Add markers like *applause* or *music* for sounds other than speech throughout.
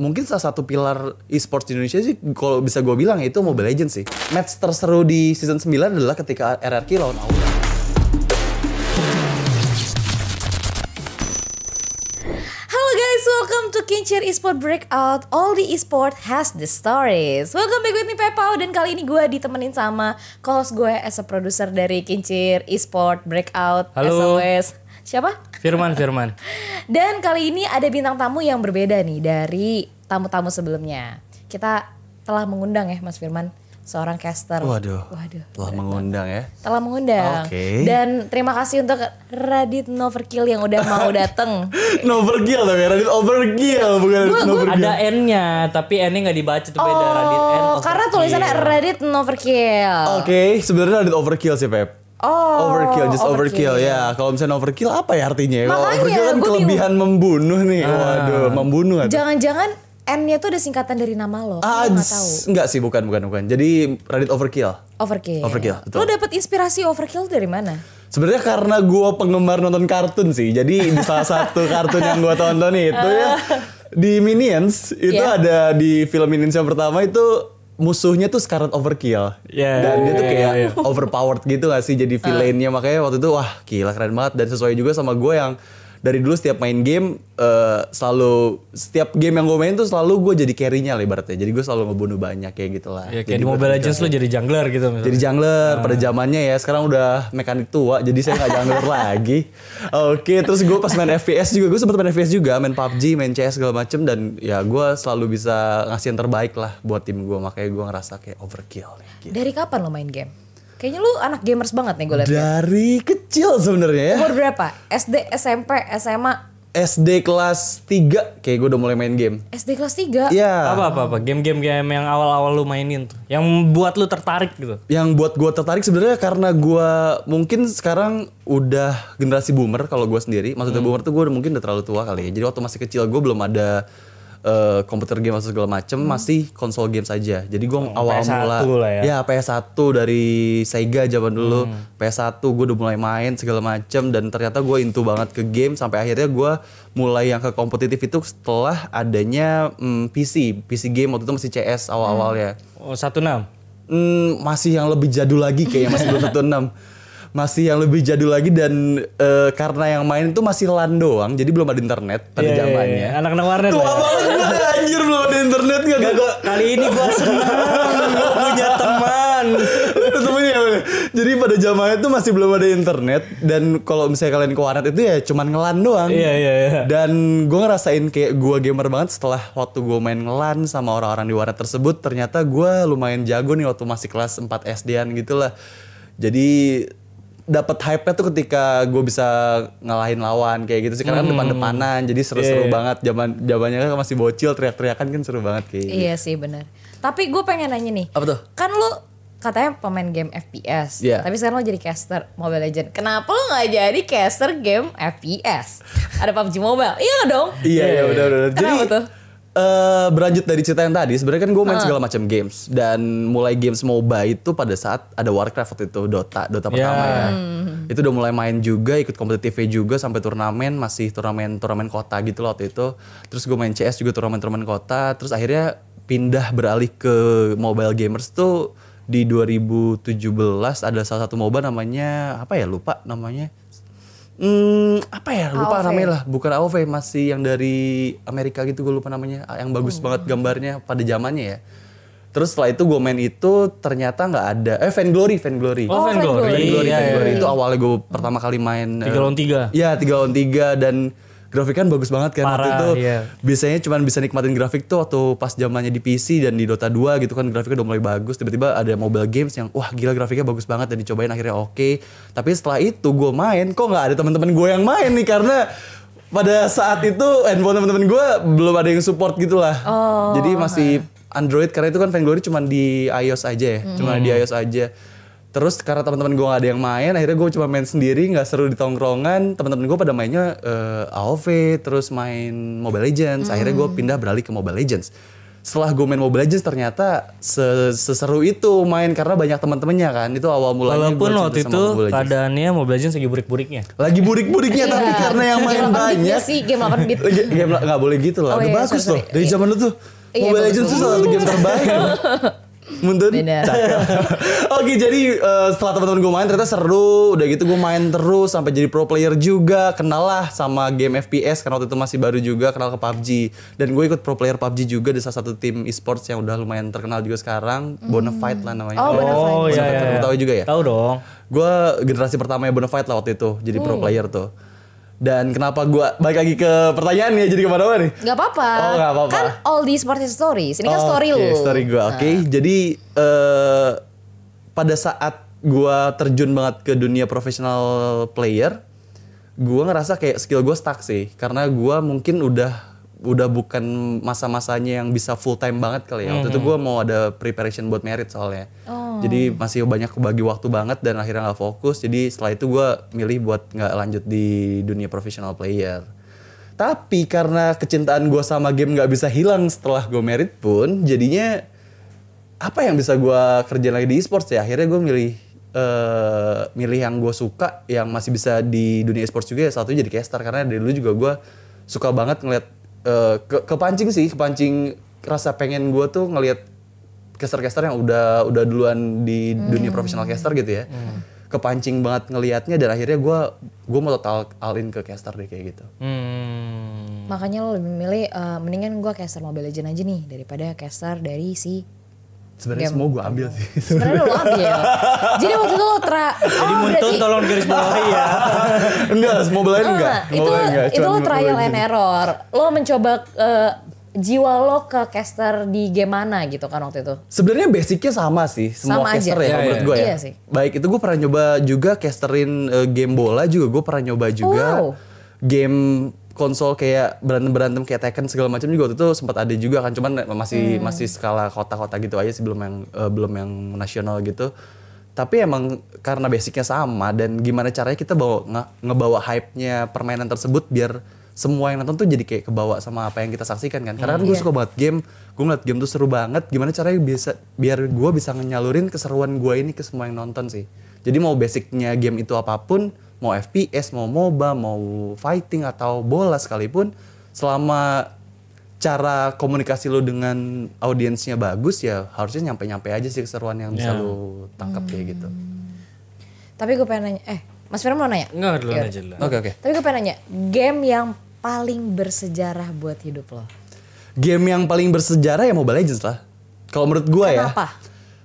mungkin salah satu pilar e-sports di Indonesia sih kalau bisa gue bilang itu Mobile Legends sih. Match terseru di season 9 adalah ketika RRQ lawan Aura. Halo guys, welcome to Kincir Esport Breakout. All the esport has the stories. Welcome back with me Pepau dan kali ini gue ditemenin sama co-host gue as a producer dari Kincir Esport Breakout. As Halo. always. Siapa? Firman, Firman. Dan kali ini ada bintang tamu yang berbeda nih dari tamu-tamu sebelumnya. Kita telah mengundang ya Mas Firman, seorang caster. Waduh. Waduh. Telah mengundang ya. Telah mengundang. Oke. Dan terima kasih untuk Radit Noverkill yang udah mau *laughs* dateng. No overkill tapi Radit overkill bukan Gua- no gua- overkill. Ada N-nya, tapi N-nya nggak dibaca tuh beda Radit N. Oh, karena tulisannya Reddit Noverkill. Oke, sebenarnya Radit overkill sih Pep. Oh, overkill, just overkill, overkill. ya. Kalau misalnya overkill apa ya artinya? Kalau Makanya, overkill kan kelebihan membunuh nih. Waduh, membunuh? Jangan-jangan N-nya tuh ada singkatan dari nama lo. Ah, nggak tahu. enggak sih, bukan, bukan, bukan. Jadi Radit overkill. Overkill. Overkill, betul. Lo dapet inspirasi overkill dari mana? Sebenarnya karena gue penggemar nonton kartun sih, jadi di salah satu kartun yang gue tonton itu ya *laughs* di Minions itu Iya. ada di film Minions yang pertama itu musuhnya tuh Scarlet Overkill. Iya, dan dia tuh iya, kayak iya. overpowered gitu gak sih? Jadi villainnya. Makanya waktu itu wah gila keren banget. Dan sesuai juga sama gue yang dari dulu setiap main game eh, selalu setiap game yang gue main tuh selalu gue jadi carry-nya lah ibaratnya jadi gue selalu ngebunuh banyak kayak gitu lah Ya, kayak Jadi di Mobile. Legends lo jadi jungler gitu misalnya. Jadi jungler pada zamannya ya. Sekarang udah mekanik tua, jadi saya nggak jungler *laughs* lagi. Oke, terus gue pas main FPS juga, gue sempet main FPS juga, main PUBG, main CS segala macem dan ya gue selalu bisa ngasih yang terbaik lah buat tim gue. Makanya gue ngerasa kayak overkill. gitu. Dari kapan lo main game? Kayaknya lu anak gamers banget nih gue liat. Dari kecil sebenarnya ya. Umur berapa? SD, SMP, SMA, SD kelas 3 kayak gue udah mulai main game. SD kelas 3? Iya. Apa apa apa game-game game yang awal-awal lu mainin tuh, yang buat lu tertarik gitu. Yang buat gue tertarik sebenarnya karena gue mungkin sekarang udah generasi boomer kalau gue sendiri. Maksudnya Hmm. boomer tuh gue mungkin udah terlalu tua kali ya. Jadi waktu masih kecil gue belum ada eh, komputer game atau segala macem, masih konsol game saja. Jadi gue awal PS1 mula Hmm. lah ya. ya PS1 dari Sega zaman dulu. Hmm. PS1 gue udah mulai main segala macem dan ternyata gue into banget ke game sampai akhirnya gue mulai yang ke kompetitif itu setelah adanya mm, PC, PC game waktu itu masih CS awal-awal ya. Oh, 16. Hmm, masih yang lebih jadul lagi kayaknya masih *laughs* belum satu enam masih yang lebih jadul lagi dan eh, karena yang main itu masih LAN doang jadi belum ada internet pada Iya, iya, zamannya iya. Anak-anak warnet Tua ya. banget gue anjir belum ada internet gak Gak, gua, kali ini gua senang punya teman. Temennya? Jadi pada zamannya itu masih belum ada internet dan kalau misalnya kalian ke warnet itu ya cuman ngelan doang. Iya, iya, iya. Dan gue ngerasain kayak gue gamer banget setelah waktu gue main ngelan sama orang-orang di warnet tersebut ternyata gue lumayan jago nih waktu masih kelas 4 SD-an gitu lah. Jadi dapat hype-nya tuh ketika gue bisa ngalahin lawan kayak gitu sih karena kan depan-depanan jadi seru-seru Iya, iya. banget zaman zamannya kan masih bocil teriak-teriakan kan seru banget kayak gitu. Iya sih bener. Tapi gue pengen nanya nih. Apa tuh? Kan lu katanya pemain game FPS. Iya. Tapi sekarang lo jadi caster Mobile Legend. Kenapa lo gak jadi caster game FPS? Ada PUBG Mobile. Iya nggak dong? Iya iya benar benar. Jadi Kenapa tuh? Eh, berlanjut dari cerita yang tadi, sebenarnya kan gue main segala macam games dan mulai games MOBA itu pada saat ada Warcraft waktu itu Dota, Dota pertama ya. Itu udah mulai main juga, ikut kompetitifnya juga sampai turnamen, masih turnamen turnamen kota gitu loh waktu itu. Terus gue main CS juga turnamen-turnamen kota, terus akhirnya pindah beralih ke mobile gamers tuh di 2017 ada salah satu MOBA namanya apa ya lupa namanya Hmm, apa ya lupa AOV. namanya lah bukan AOV masih yang dari Amerika gitu gue lupa namanya yang bagus Hmm. banget gambarnya pada zamannya ya terus setelah itu gue main itu ternyata nggak ada eh Fan Glory Fan Glory Oh, Fan Fan Glory. Glory. Glory, Iya, Fan iya, Glory. iya. itu awalnya gue pertama kali main Tiga lawan tiga. Iya tiga lawan tiga dan grafik kan bagus banget kan waktu Parah, itu. iya. biasanya cuma bisa nikmatin grafik tuh waktu pas zamannya di PC dan di Dota 2 gitu kan grafiknya udah mulai bagus. Tiba-tiba ada mobile games yang wah gila grafiknya bagus banget dan dicobain akhirnya oke. Tapi setelah itu gue main kok nggak ada teman-teman gue yang main nih? Karena pada saat itu handphone teman-teman gue belum ada yang support gitu lah jadi masih Android karena itu kan Vainglory cuma di iOS aja ya. Cuma di iOS aja Terus karena teman-teman gue gak ada yang main, akhirnya gue cuma main sendiri, nggak seru di tongkrongan. Teman-teman gue pada mainnya eh, AOV, terus main Mobile Legends. Akhirnya gue pindah beralih ke Mobile Legends. setelah gue main Mobile Legends ternyata se- seseru itu main karena banyak teman-temannya kan itu awal mulanya Walaupun waktu itu Mobile Legends. keadaannya Mobile Legends lagi burik-buriknya. lagi burik-buriknya tapi Iya. karena yang main Game 8 bit banyak sih, game 8 bit. Game nggak boleh gitu lah Oh udah iya, bagus sorry, loh sorry. dari Iya. zaman dulu tuh Iya, Mobile Legends tuh bagus. salah satu game terbaik *laughs* Muntun Beda. *laughs* Oke jadi eh, setelah teman-teman gue main ternyata seru Udah gitu gue main terus sampai jadi pro player juga Kenal lah sama game FPS karena waktu itu masih baru juga kenal ke PUBG Dan gue ikut pro player PUBG juga di salah satu tim esports yang udah lumayan terkenal juga sekarang Bonafide lah namanya Oh, Bonafide. Oh iya Bonafide, iya. lu tahu juga ya? Tahu dong. Gue generasi pertama ya Bonafide lah waktu itu jadi Hmm. pro player tuh dan kenapa gue balik lagi ke pertanyaan ya jadi ke mana-mana nih Gak apa-apa. Oh, nggak apa-apa. Kan all these sport is stories. Ini kan Oh, story oke, lu. Nah. story gue, oke. Jadi eh pada saat gue terjun banget ke dunia profesional player, gue ngerasa kayak skill gue stuck sih, karena gue mungkin udah udah bukan masa-masanya yang bisa full time banget kali ya. Waktu itu gue mau ada preparation buat merit soalnya. Jadi masih banyak bagi waktu banget dan akhirnya nggak fokus. Jadi setelah itu gue milih buat nggak lanjut di dunia profesional player. Tapi karena kecintaan gue sama game nggak bisa hilang setelah gue merit pun, jadinya apa yang bisa gue kerjain lagi di esports ya? Akhirnya gue milih eh milih yang gue suka, yang masih bisa di dunia esports juga ya. Satu jadi caster karena dari dulu juga gue suka banget ngeliat eh, ke kepancing sih, kepancing rasa pengen gue tuh ngeliat caster-caster yang udah udah duluan di dunia profesional caster gitu ya. Kepancing banget ngelihatnya dan akhirnya gue gue mau total all in ke caster deh kayak gitu. Hmm. Makanya lo lebih milih eh, mendingan gua caster Mobile Legends aja nih daripada caster dari si Sebenarnya semua gue ambil sih. sebenarnya lo ambil. Jadi waktu itu lo tra Jadi oh, Muntun berarti tolong garis bawahi ya. *laughs* enggak, semua belain enggak. Ah, itu Mobile enggak, itu lo trial and error. Lo mencoba eh, jiwa lo ke caster di game mana gitu kan waktu itu. Sebenarnya basicnya sama sih, semua Sama caster aja. ya Iya, menurut iya. gue ya. Iya sih. Baik itu gue pernah nyoba juga casterin eh, game bola juga, gue pernah nyoba juga. Wow. Game konsol kayak berantem berantem kayak Tekken segala macam juga waktu itu sempat ada juga kan, cuman masih Hmm. masih skala kota-kota gitu aja sih belum yang eh, belum yang nasional gitu. Tapi emang karena basicnya sama dan gimana caranya kita bawa nge- ngebawa hype-nya permainan tersebut biar semua yang nonton tuh jadi kayak kebawa sama apa yang kita saksikan kan. Karena kan gue Iya. suka banget game, gue ngeliat game tuh seru banget. Gimana caranya bisa biar gue bisa nyalurin keseruan gue ini ke semua yang nonton sih. Jadi mau basicnya game itu apa pun, mau FPS, mau MOBA, mau fighting atau bola sekalipun, selama cara komunikasi lo dengan audiensnya bagus ya harusnya nyampe-nyampe aja sih keseruan yang bisa Ya. lo tangkap kayak gitu. Tapi gue pengen nanya, eh Mas Firman mau nanya? Enggak duluan Iya. aja dulu. Oke oke. Tapi gue pengen nanya, game yang paling bersejarah buat hidup lo? Game yang paling bersejarah ya Mobile Legends lah. Kalau menurut gue ya. Kenapa?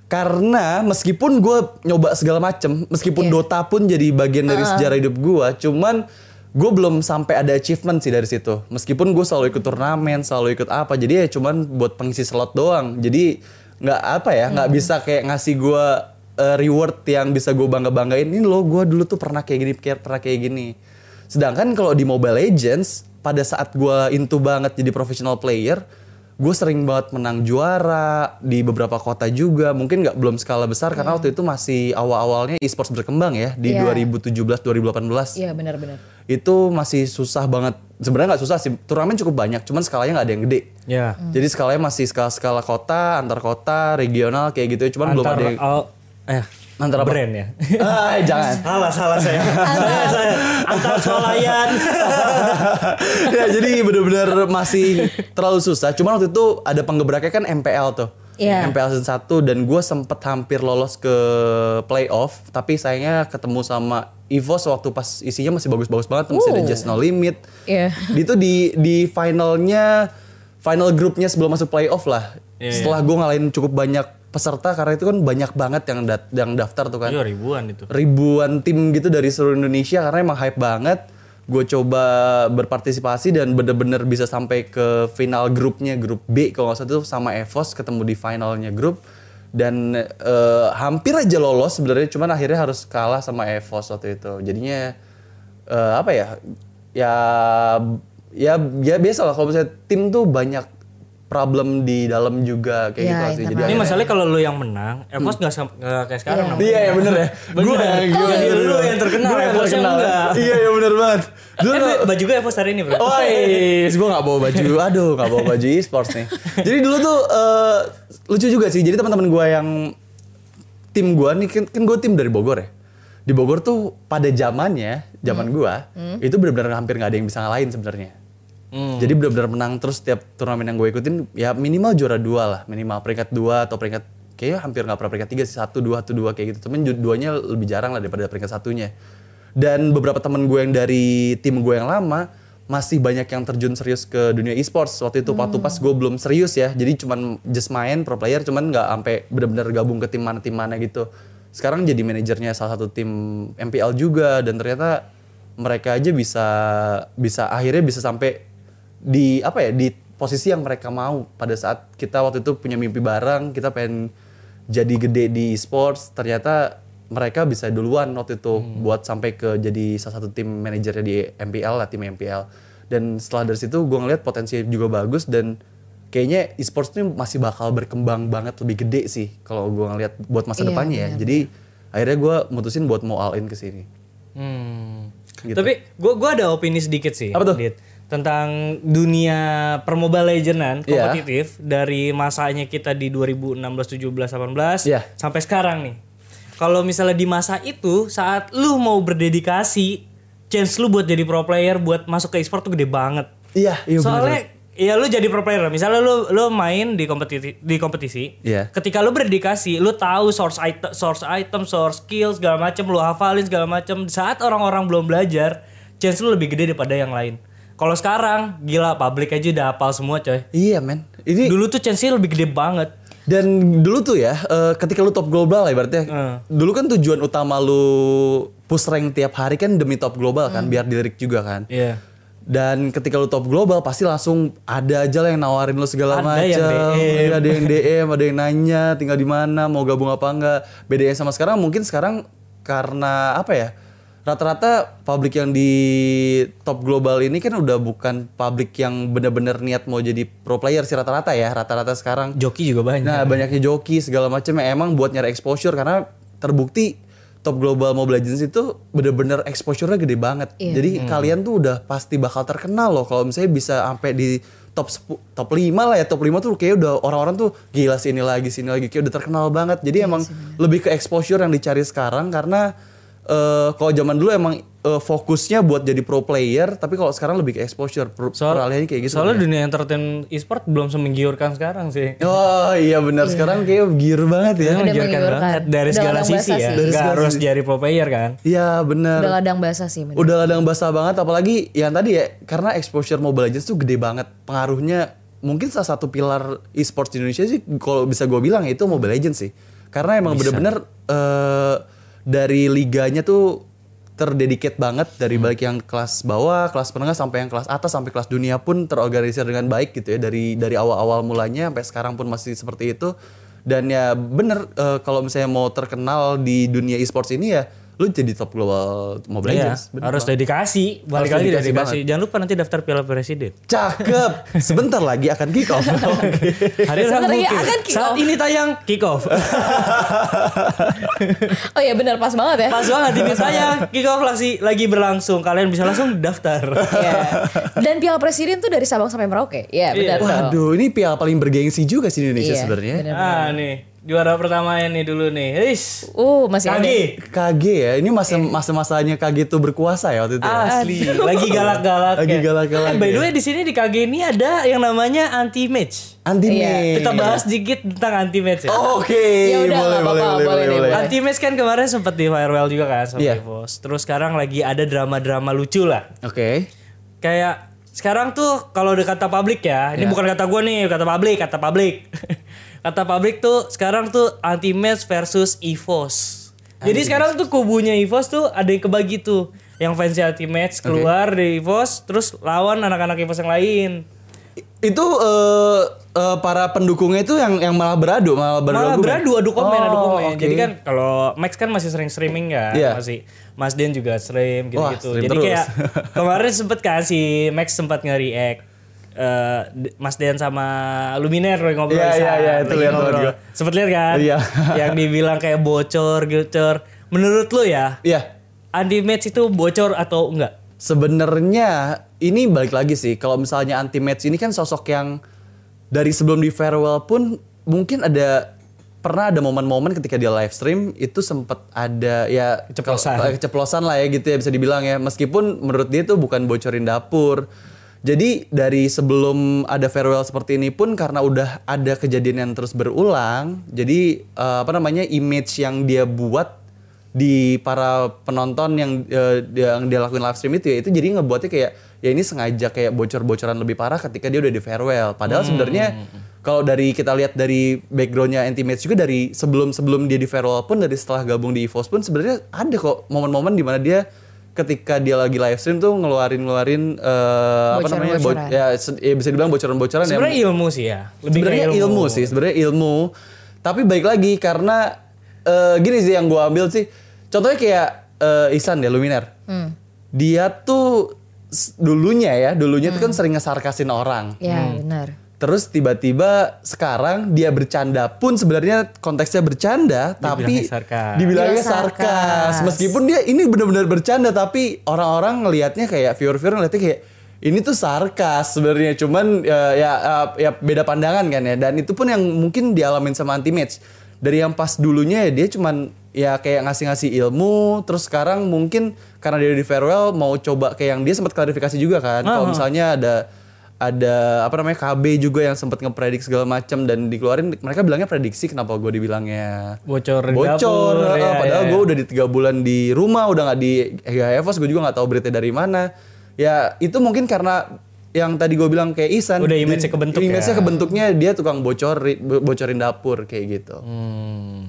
Karena meskipun gue nyoba segala macem, meskipun Iya. Dota pun jadi bagian dari sejarah hidup gue, cuman gue belum sampai ada achievement sih dari situ. Meskipun gue selalu ikut turnamen, selalu ikut apa, jadi ya cuman buat pengisi slot doang. Jadi nggak apa ya, nggak bisa kayak ngasih gue uh, reward yang bisa gue bangga banggain. Ini loh, gue dulu tuh pernah kayak gini, pernah kayak gini. Sedangkan kalau di Mobile Legends, pada saat gue into banget jadi professional player, gue sering banget menang juara di beberapa kota juga. Mungkin nggak belum skala besar karena waktu itu masih awal-awalnya e-sports berkembang ya di Iya. 2017 2018 Iya benar-benar. itu masih susah banget. Sebenarnya nggak susah sih turnamen cukup banyak cuman skalanya nggak ada yang gede. Ya. jadi skalanya masih skala-skala kota antar kota regional kayak gitu ya. Cuman belum Antar ada yang al- eh Antar apa? brand ya. ah, jangan *laughs* salah salah saya. saya saya antar swalayan. *laughs* ya jadi bener-bener masih terlalu susah. Cuman waktu itu ada penggebraknya kan MPL tuh. Iya. MPL season 1 dan gue sempet hampir lolos ke playoff tapi sayangnya ketemu sama EVOS waktu pas isinya masih bagus-bagus banget masih ada. Just No Limit. Iya. Itu di di finalnya final grupnya sebelum masuk playoff lah. Iya, Setelah gue ngalahin cukup banyak peserta karena itu kan banyak banget yang dat- yang daftar tuh kan Iya ribuan itu. ribuan tim gitu dari seluruh Indonesia karena emang hype banget. Gue coba berpartisipasi dan bener-bener bisa sampai ke final grupnya grup B kalau nggak salah itu sama Evos ketemu di finalnya grup dan eh, hampir aja lolos sebenarnya cuman akhirnya harus kalah sama Evos waktu itu. Jadinya eh, apa ya? Ya ya ya biasa lah kalau misalnya tim tuh banyak problem di dalam juga kayak Iya, gitu sih. Jadi. Ini masalahnya kalau lu yang menang, Evos nggak sam- nggak kayak sekarang namanya. Iya ya bener ya. Bener. Gue Oh, jadi lu yang terkenal, Gue Evos yang terkenal. enggak. Iya ya bener banget. Dulu Eh, baju gue Evos hari ini bro. Oh iya, gue gak bawa baju, aduh gak bawa baju e-sports nih. Jadi dulu tuh eh, lucu juga sih, jadi teman-teman gue yang tim gue nih, kan, kan gue tim dari Bogor ya. Di Bogor tuh pada zamannya, zaman gue, itu benar-benar hampir gak ada yang bisa ngalahin sebenarnya. Hmm. Jadi benar-benar menang terus setiap turnamen yang gue ikutin, ya minimal juara dua lah, minimal peringkat dua atau peringkat kayaknya hampir nggak pernah peringkat tiga sih satu dua satu dua kayak gitu. Cuman duanya lebih jarang lah daripada peringkat satunya. Dan beberapa temen gue yang dari tim gue yang lama masih banyak yang terjun serius ke dunia e-sports waktu itu waktu pas gue belum serius ya jadi cuman just main pro player cuman nggak sampai benar-benar gabung ke tim mana tim mana gitu sekarang jadi manajernya salah satu tim MPL juga dan ternyata mereka aja bisa bisa akhirnya bisa sampai di apa ya di posisi yang mereka mau pada saat kita waktu itu punya mimpi bareng kita pengen jadi gede di e-sports ternyata mereka bisa duluan waktu itu buat sampai ke jadi salah satu tim manajernya di MPL lah tim MPL dan setelah dari situ gue ngeliat potensi juga bagus dan kayaknya e-sports ini masih bakal berkembang banget lebih gede sih kalau gue ngeliat buat masa Iya, depannya ya jadi akhirnya gue mutusin buat mau all in ke sini Hmm. Gitu. Tapi gue gua ada opini sedikit sih. Apa tuh? Dit. Tentang dunia per Mobile Legendan Iya. kompetitif dari masanya kita di 2016, 17, 18 Iya. sampai sekarang nih. Kalau misalnya di masa itu saat lu mau berdedikasi, chance lu buat jadi pro player buat masuk ke e-sport tuh gede banget. iya iya bener. Soalnya ya lu jadi pro player lah. Misalnya lu lu main di kompetisi di kompetisi. Iya. Ketika lu berdedikasi, lu tahu source item, source item, source skill segala macam, lu hafalin segala macam. Saat orang-orang belum belajar, chance lu lebih gede daripada yang lain. Kalau sekarang gila public aja udah hafal semua coy. iya men ini Dulu tuh chance-nya lebih gede banget. Dan dulu tuh ya, eh, ketika lu top global lah ibaratnya, Hmm. dulu kan tujuan utama lu push rank tiap hari kan demi top global kan, biar dilirik juga kan. Iya. Dan ketika lu top global pasti langsung ada aja lah yang nawarin lu segala Ada yang macam. DM. Iya, Ada yang DM, ada yang nanya tinggal di mana, mau gabung apa enggak. Bedanya sama sekarang mungkin sekarang karena apa ya? Rata-rata publik yang di top global ini kan udah bukan publik yang bener-bener niat mau jadi pro player sih rata-rata ya. Rata-rata sekarang Joki juga banyak. Nah, banyaknya joki segala macam yang emang buat nyari exposure karena terbukti top global Mobile Legends itu bener-bener exposure-nya gede banget. Iya. Jadi kalian tuh udah pasti bakal terkenal loh kalau misalnya bisa sampai di top 10, top 5 lah ya. Top 5 tuh kayak udah orang-orang tuh gila sini lagi sini lagi kayak udah terkenal banget. Jadi emang lebih ke exposure yang dicari sekarang karena eh kalau zaman dulu emang eh, fokusnya buat jadi pro player, tapi kalau sekarang lebih ke exposure. Pro, peralihannya kayak gitu. Soalnya dunia entertain e-sport belum semenggiurkan sekarang sih. Oh iya benar sekarang kayak gear banget ya. Udah Menggiurkan banget dari Udah segala sisi ya. sih. Dari Gak segala harus sisi. jadi pro player kan. Iya benar. Udah ladang basah sih. bener. Udah ladang basah banget apalagi yang tadi ya karena exposure Mobile Legends tuh gede banget. Pengaruhnya mungkin salah satu pilar e-sports di Indonesia sih kalau bisa gue bilang ya itu Mobile Legends sih. Karena emang bener-bener eh, dari liganya tuh terdedikat banget dari baik yang kelas bawah, kelas menengah sampai yang kelas atas sampai kelas dunia pun terorganisir dengan baik gitu ya dari dari awal-awal mulanya sampai sekarang pun masih seperti itu. Dan ya bener eh, kalau misalnya mau terkenal di dunia e-sports ini ya lu jadi top global Mobile Iya, Legends. Bener harus banget. dedikasi. Balik Harus lagi dedikasi dedikasi. Jangan lupa nanti daftar Piala Presiden. Cakep. *laughs* Sebentar lagi akan kick off. *laughs* Hari Sebentar Rabu. lagi akan kick Saat off. ini tayang kick off. *laughs* Oh iya benar pas banget ya. Pas banget ini tayang kick off lagi lagi berlangsung. Kalian bisa langsung daftar. Iya. Dan Piala Presiden tuh dari Sabang sampai Merauke. Iya benar. dong. Waduh, ini piala paling bergengsi juga sih di Indonesia Iya, sebenarnya. benar. ah nih juara pertamanya nih dulu nih. Is. Uh masih ada. Kagi. KG ya, ini masa masa masanya KG tuh berkuasa ya waktu itu. ya? Asli. Lagi galak-galak. Lagi galak-galak by the ya. way di sini di KG ini ada yang namanya anti match. Anti Iya. match. Kita bahas sedikit tentang anti match ya. Oke, Ya udah, boleh, boleh, apa-apa, boleh, boleh boleh. boleh. Anti match kan kemarin sempat di viral juga kan sama Iya. Evos. Terus sekarang lagi ada drama-drama lucu lah. Oke. Kayak sekarang tuh kalau udah kata publik ya, ini Iya. bukan kata gue nih, kata publik, kata publik. *laughs* kata publik tuh sekarang tuh anti match versus Evos. Jadi sekarang tuh kubunya Evos tuh ada yang kebagi tuh. Yang fansnya anti match keluar dari Evos, terus lawan anak-anak Evos yang lain. Itu eh, eh, para pendukungnya itu yang yang malah beradu, malah beradu. Malah argumen? beradu adu komen adu Oh, komen. oke. Jadi kan kalau Max kan masih sering streaming ya, Iya. masih Mas Den juga stream Wah, gitu-gitu. stream Jadi terus. kayak *laughs* kemarin sempet kan si Max sempat nge-react eh, Mas Dean sama Luminer ngobrol Iya, iya, sana, iya, itu lihat ngobrol. Sempet lihat kan? Iya. *laughs* yang dibilang kayak bocor, gocor. Menurut lu ya, Iya. anti match itu bocor atau enggak? Sebenarnya ini balik lagi sih kalau misalnya anti match ini kan sosok yang dari sebelum di farewell pun mungkin ada pernah ada momen-momen ketika dia live stream itu sempat ada ya Keceplosan. kalau- keceplosan lah ya gitu ya bisa dibilang ya meskipun menurut dia itu bukan bocorin dapur jadi dari sebelum ada farewell seperti ini pun karena udah ada kejadian yang terus berulang jadi eh, apa namanya image yang dia buat di para penonton yang dia- yang dia lakuin live stream itu ya itu jadi ngebuatnya kayak ya ini sengaja kayak bocor-bocoran lebih parah ketika dia udah di farewell. Padahal sebenarnya kalau dari kita lihat dari backgroundnya Anti-Match juga dari sebelum sebelum dia di farewell pun dari setelah gabung di EVOS pun sebenarnya ada kok momen-momen di mana dia ketika dia lagi live stream tuh ngeluarin ngeluarin eh, apa namanya bo- ya, ya bisa dibilang bocoran-bocoran yang Sebenarnya ilmu sih ya. Lebih sebenarnya kayak ilmu. sih sebenarnya ilmu. Tapi baik lagi karena eh, gini sih yang gua ambil sih. Contohnya kayak eh, Isan ya Luminar. Dia tuh dulunya ya dulunya tuh kan sering ngesarkasin orang. Ya benar. Terus tiba-tiba sekarang dia bercanda pun sebenarnya konteksnya bercanda tapi sarkas. dibilangnya Dia sarkas. sarkas. Meskipun dia ini benar-benar bercanda tapi orang-orang ngelihatnya kayak viewer-viewer ngelihatnya kayak ini tuh sarkas sebenarnya. Cuman ya, ya ya- ya beda pandangan kan ya. Dan itu pun yang mungkin dialamin sama anti match dari yang pas dulunya ya dia cuman ya kayak ngasih-ngasih ilmu. Terus sekarang mungkin karena dia di farewell mau coba kayak yang dia sempat klarifikasi juga kan. Kalau misalnya ada ada apa namanya KB juga yang sempat ngepredik segala macam dan dikeluarin mereka bilangnya prediksi kenapa gue dibilangnya Bocor bocor dapur, ya, padahal ya, gue udah di tiga bulan di rumah udah nggak di EVOS gue juga nggak tahu berita dari mana ya itu mungkin karena yang tadi gue bilang kayak Isan Udah image-nya kebentuk image-nya ya. kebentuknya dia tukang bocor bocorin dapur kayak gitu Hmm.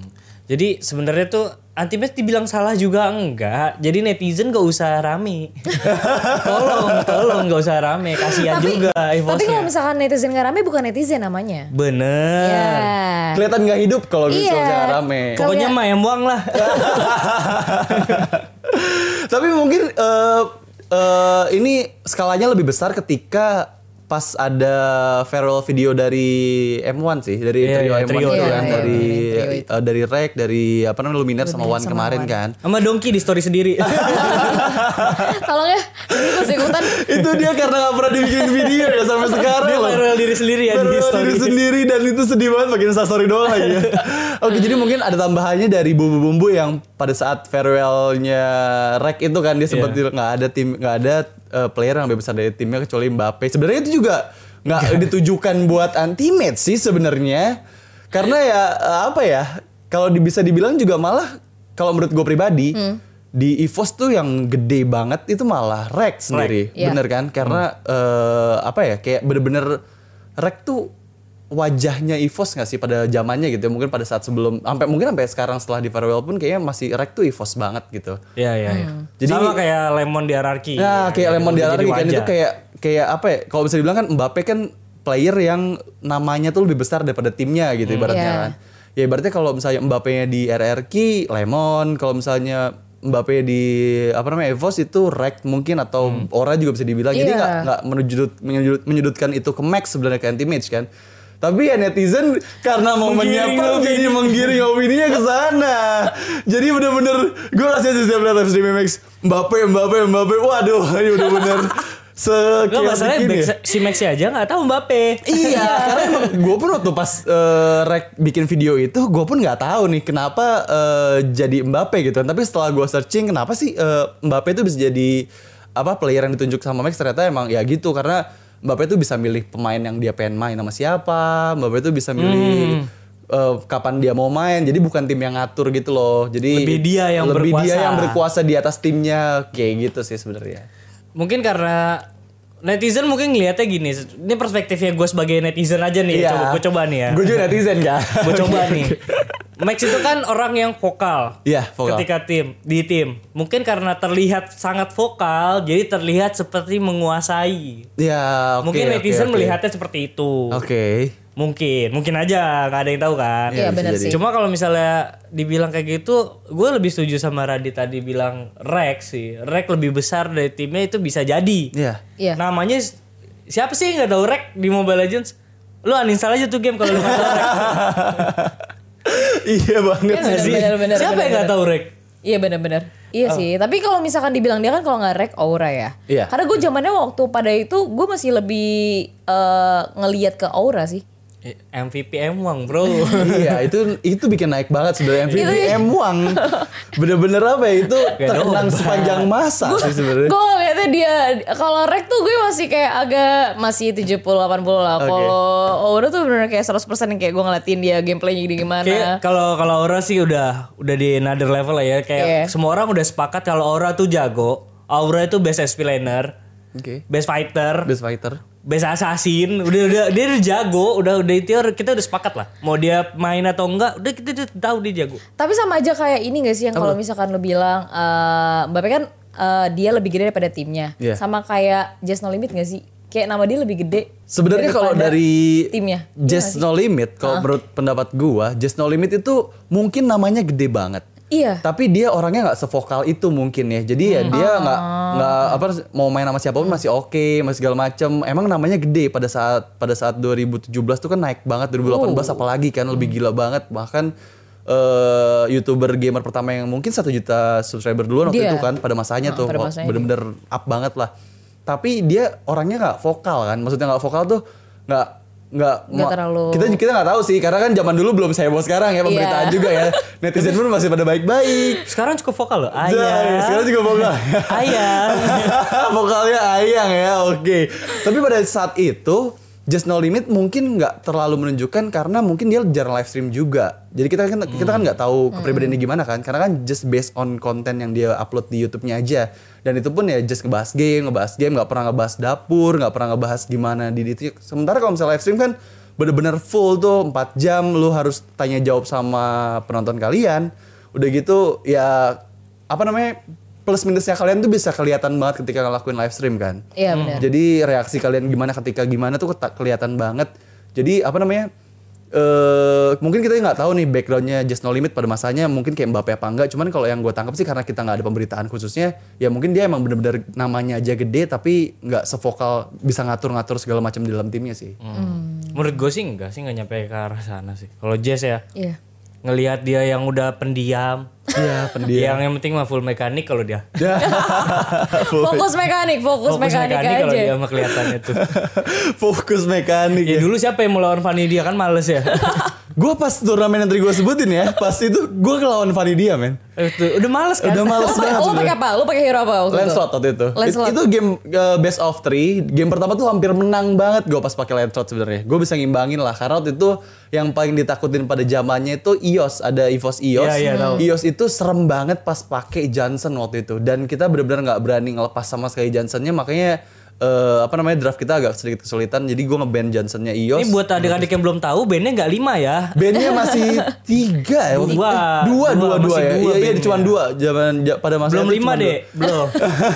Jadi sebenarnya tuh anti match dibilang salah juga enggak. Jadi netizen gak usah rame. *laughs* tolong, tolong gak usah rame. Kasihan juga Tapi kalau EVOS-nya. misalkan netizen gak rame bukan netizen namanya. Bener. Ya. kelihatan nggak hidup kalau Iya. misalnya rame Pokoknya mah yang buang lah. *laughs* Tapi mungkin eh eh, ini skalanya lebih besar ketika pas ada farewell video dari M1 sih, dari Iya, trio iya, M1 trio itu itu. kan, Iya, dari trio itu. eh, dari Rek, dari apa namanya Luminar sama Wan kemarin kan. Sama Dongki di story sendiri. *laughs* *laughs* Tolong ya, ini ikut ikutan. itu dia karena gak pernah dibikin video ya sampai sekarang Dia loh. viral diri sendiri ya di story. diri sendiri dan itu sedih banget pakai instastory doang lagi ya. *laughs* Oke jadi mungkin ada tambahannya dari bumbu-bumbu yang pada saat farewellnya Rek itu kan dia sempat Iya. nggak ada tim nggak ada eh, player yang lebih besar dari timnya kecuali Mbappe. Sebenarnya itu juga nggak ditujukan buat anti match sih sebenarnya. Karena ya eh, apa ya kalau bisa dibilang juga malah kalau menurut gue pribadi Hmm. di EVOS tuh yang gede banget itu malah Rek sendiri, Iya. bener kan? Karena eh, apa ya kayak bener-bener Rek tuh wajahnya EVOS gak sih pada zamannya gitu ya mungkin pada saat sebelum sampai mungkin sampai sekarang setelah di farewell pun kayaknya masih Rek tuh EVOS banget gitu. Iya, iya, iya. Jadi- Sama kayak Lemon di Ararki. Nah, kayak Lemon di Arari kan itu kayak kayak apa ya? Kalau bisa dibilang kan Mbappe kan player yang namanya tuh lebih besar daripada timnya gitu ibaratnya Iya. kan. Ya ibaratnya kalau misalnya Mbappe-nya di RRQ Lemon, kalau misalnya Mbappe di apa namanya Evos itu Rek mungkin atau Ora juga bisa dibilang. Jadi Iya. nggak nggak menyudut, menyudut- menyudutkan itu ke Max sebenarnya ke anti match kan. Tapi ya netizen karena momennya Menggiring apa jadi menggiring opininya ke sana. Jadi bener-bener gue kasih aja setiap lihat live stream Max Mbappe, Mbappe, Mbappe. Waduh, ini udah bener Gak sekian masalahnya ini. back- si Maxi aja gak tahu Mbappe. Iya, *laughs* karena emang gue pun waktu pas eh, rek bikin video itu, gue pun nggak tahu nih kenapa eh, jadi Mbappe gitu. Tapi setelah gue searching, kenapa sih eh, Mbappe itu bisa jadi apa player yang ditunjuk sama Max ternyata emang ya gitu karena Mbappe itu bisa milih pemain yang dia pengen main sama siapa, Mbappe itu bisa milih eh, kapan dia mau main. Jadi bukan tim yang ngatur gitu loh. Jadi Lebih dia yang lebih berkuasa. dia yang berkuasa di atas timnya kayak gitu sih sebenarnya. Mungkin karena netizen mungkin ngelihatnya gini. Ini perspektifnya gue sebagai netizen aja nih. Coba, gue coba nih ya. Gue juga netizen kan. *laughs* Gue coba nih. Max itu kan orang yang vokal. Iya, vokal. Ketika tim di tim, mungkin karena terlihat sangat vokal, jadi terlihat seperti menguasai. Ya, oke. mungkin netizen oke. melihatnya seperti itu. Oke. Mungkin, mungkin aja nggak ada yang tahu kan. Iya bisa benar jadi. sih. Cuma kalau misalnya dibilang kayak gitu, gue lebih setuju sama Radit tadi bilang Rex sih. Rex lebih besar dari timnya itu bisa jadi. Iya. Iya. Namanya siapa sih yang nggak tahu rek di Mobile Legends? Lu uninstall aja tuh game kalau lu nggak tahu rek. *laughs* iya banget Iya sih. nggak sih? Bener-bener, Siapa yang bener-bener. nggak tahu rek? Iya benar-benar. Iya sih. Tapi kalau misalkan dibilang dia kan kalau nggak rek aura ya. Iya. Karena gue zamannya waktu pada itu gue masih lebih eh, ngeliat ke aura sih. Eh, MVP M1 bro. *laughs* iya itu itu bikin naik banget sebenarnya MVP Itu ya. M1 bener-bener apa ya itu terkenang sepanjang *laughs* masa sih sebenarnya Gue ngeliatnya dia kalau rek tuh gue masih kayak agak masih 70 80 lah. Oke. Kalau aura tuh bener kayak 100% yang kayak gue ngeliatin dia gameplaynya gini gimana. Kayak kalau kalau Aura sih udah udah di another level lah ya. Kayak Iya. semua orang udah sepakat kalau Aura tuh jago. Aura itu best SP laner, oke best fighter, best fighter best assassin. Udah udah dia udah jago, udah udah itu kita udah sepakat lah. Mau dia main atau enggak, udah kita udah tahu dia jago. Tapi sama aja kayak ini gak sih yang kalau misalkan lo bilang eh Mbappe kan eh, dia lebih gede daripada timnya. Iya. Sama kayak Just No Limit gak sih? Kayak nama dia lebih gede. Sebenarnya kalau dari timnya. Just No Limit, kalau menurut pendapat gua, Just No Limit itu mungkin namanya gede banget. Iya. Tapi dia orangnya nggak sevokal itu mungkin ya. Jadi ya dia nggak nggak apa mau main sama siapa pun masih oke, masih segala macem. Emang namanya gede pada saat pada saat 2017 tuh kan naik banget 2018 apalagi kan lebih gila banget bahkan eh, youtuber gamer pertama yang mungkin satu juta subscriber duluan waktu Dia. itu kan pada masanya tuh pada wah, masanya bener-bener up banget lah. Tapi dia orangnya nggak vokal kan, maksudnya nggak vokal tuh nggak nggak Nggak terlalu- kita kita nggak tahu sih karena kan zaman dulu belum heboh sekarang ya pemberitaan Iya. juga ya *laughs* netizen pun masih pada baik-baik Sekarang cukup vokal loh. Jai, Ayah. sekarang juga vokal. *laughs* Ayang. *laughs* Vokalnya ayang ya, oke. Tapi pada saat itu Just No Limit mungkin nggak terlalu menunjukkan karena mungkin dia jarang live stream juga. Jadi kita kan kita kan nggak tahu kepribadiannya gimana kan, karena kan just based on konten yang dia upload di YouTube-nya aja. Dan itu pun ya just ngebahas game, ngebahas game, nggak pernah ngebahas dapur, nggak pernah ngebahas gimana di itu. Sementara kalau misalnya live stream kan bener-bener full tuh 4 jam lu harus tanya jawab sama penonton kalian. Udah gitu ya apa namanya plus minusnya kalian tuh bisa kelihatan banget ketika ngelakuin live stream kan. Iya benar. Jadi reaksi kalian gimana ketika gimana tuh kelihatan banget. Jadi apa namanya? Eh mungkin kita nggak tahu nih backgroundnya Just No Limit pada masanya mungkin kayak Mbappe apa enggak cuman kalau yang gue tangkap sih karena kita nggak ada pemberitaan khususnya ya mungkin dia emang bener-bener namanya aja gede tapi nggak sevokal bisa ngatur-ngatur segala macam di dalam timnya sih Menurut gue sih enggak sih enggak nyampe ke arah sana sih. Kalau Jess ya Iya. ngelihat dia yang udah pendiam. Iya pendiam Yang yang penting mah full mekanik kalau dia. *laughs* Fokus mekanik, fokus, Fokus mekanik, kalau aja. dia mah kelihatannya tuh. *laughs* fokus mekanik Ya ya. dulu siapa yang mau lawan Fanny dia kan males ya. *laughs* gue pas turnamen yang tadi gue sebutin ya pas itu gue ngelawan Fanny dia men tuh, udah males kan? udah males banget lo sebenarnya. pakai apa? Lo pakai hero apa waktu itu? Lancelot waktu itu. Lancelot. It- itu game uh, best of three. Game pertama tuh hampir menang banget gue pas pakai Lancelot sebenarnya. Gue bisa ngimbangin lah karena waktu itu yang paling ditakutin pada zamannya itu EOS, ada EVOS EOS. Iya, iya, tahu. EOS itu serem banget pas pakai Johnson waktu itu dan kita benar-benar nggak berani ngelepas sama sekali Johnsonnya makanya eh, apa namanya draft kita agak sedikit kesulitan jadi gue ngeban Johnsonnya EOS. Ini buat adik-adik yang belum tahu, bandnya nggak lima ya. Bandnya masih *laughs* tiga ya. Dua. Eh, dua, dua, Dua, dua, ya. dua Iya, iya, bandnya. cuma dua. Zaman pada masa Belum lima dua. deh, belum.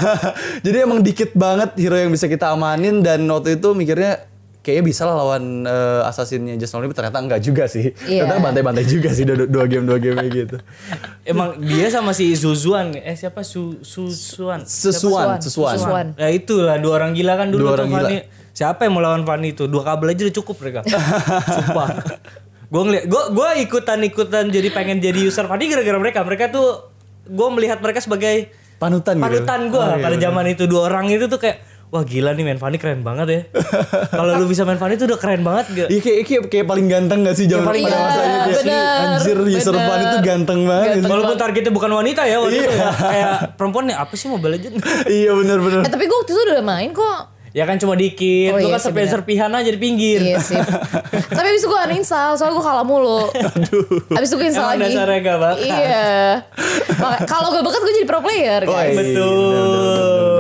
*laughs* Jadi emang dikit banget hero yang bisa kita amanin dan waktu itu mikirnya kayaknya bisa lah lawan eh, assassinnya Just Limit ternyata enggak juga sih. Iya. Ternyata bantai-bantai juga sih dua, dua game dua game gitu. *laughs* Emang dia sama si Zuzuan, eh siapa Su Susuan? Sesuan, sesuan. Sesuan. Ya itulah dua orang gila kan dulu Dua tuh orang gila. Fanny. Siapa yang mau lawan Fanny itu? Dua kabel aja udah cukup mereka. *laughs* Sumpah. Gue ngeliat, gue gue ikutan ikutan jadi pengen jadi user Fanny gara-gara mereka. Mereka tuh gue melihat mereka sebagai Panutan gitu. panutan gue Oh, iya, pada zaman itu dua orang itu tuh kayak wah gila nih main Fanny keren banget ya. *laughs* Kalau lu bisa main Fanny tuh udah keren banget gak? Iya kayak, kayak, kayak paling ganteng gak sih zaman paling pada Iya, masanya kayak bener, anjir user bener. fan itu ganteng banget. Walaupun targetnya bukan wanita ya waktu itu Iya. ya. Kayak perempuan nih apa sih Mobile Legends? *laughs* iya bener-bener. Eh tapi gue waktu itu udah main kok. ya kan cuma dikit, Oh lu iya kan sih, serpihan-serpihan aja di pinggir. Iya sih. *laughs* tapi abis itu gue uninstall soalnya gue kalah mulu. Abis itu gue install Emang lagi. dasarnya gak bakat. Iya. Kalau gue bakat gue jadi pro player Oh, guys. iya. Betul.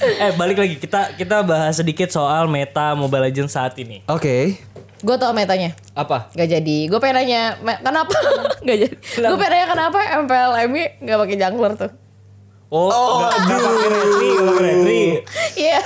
Eh balik lagi kita kita bahas sedikit soal meta Mobile Legends saat ini. Oke. Gue tau metanya. Apa? Gak jadi. Gue *laughs* pengen nanya kenapa? Gak jadi. Gue pengen nanya kenapa MPLMI gak pakai jungler tuh. Oh, pakai retri, nggak pakai retri. Iya.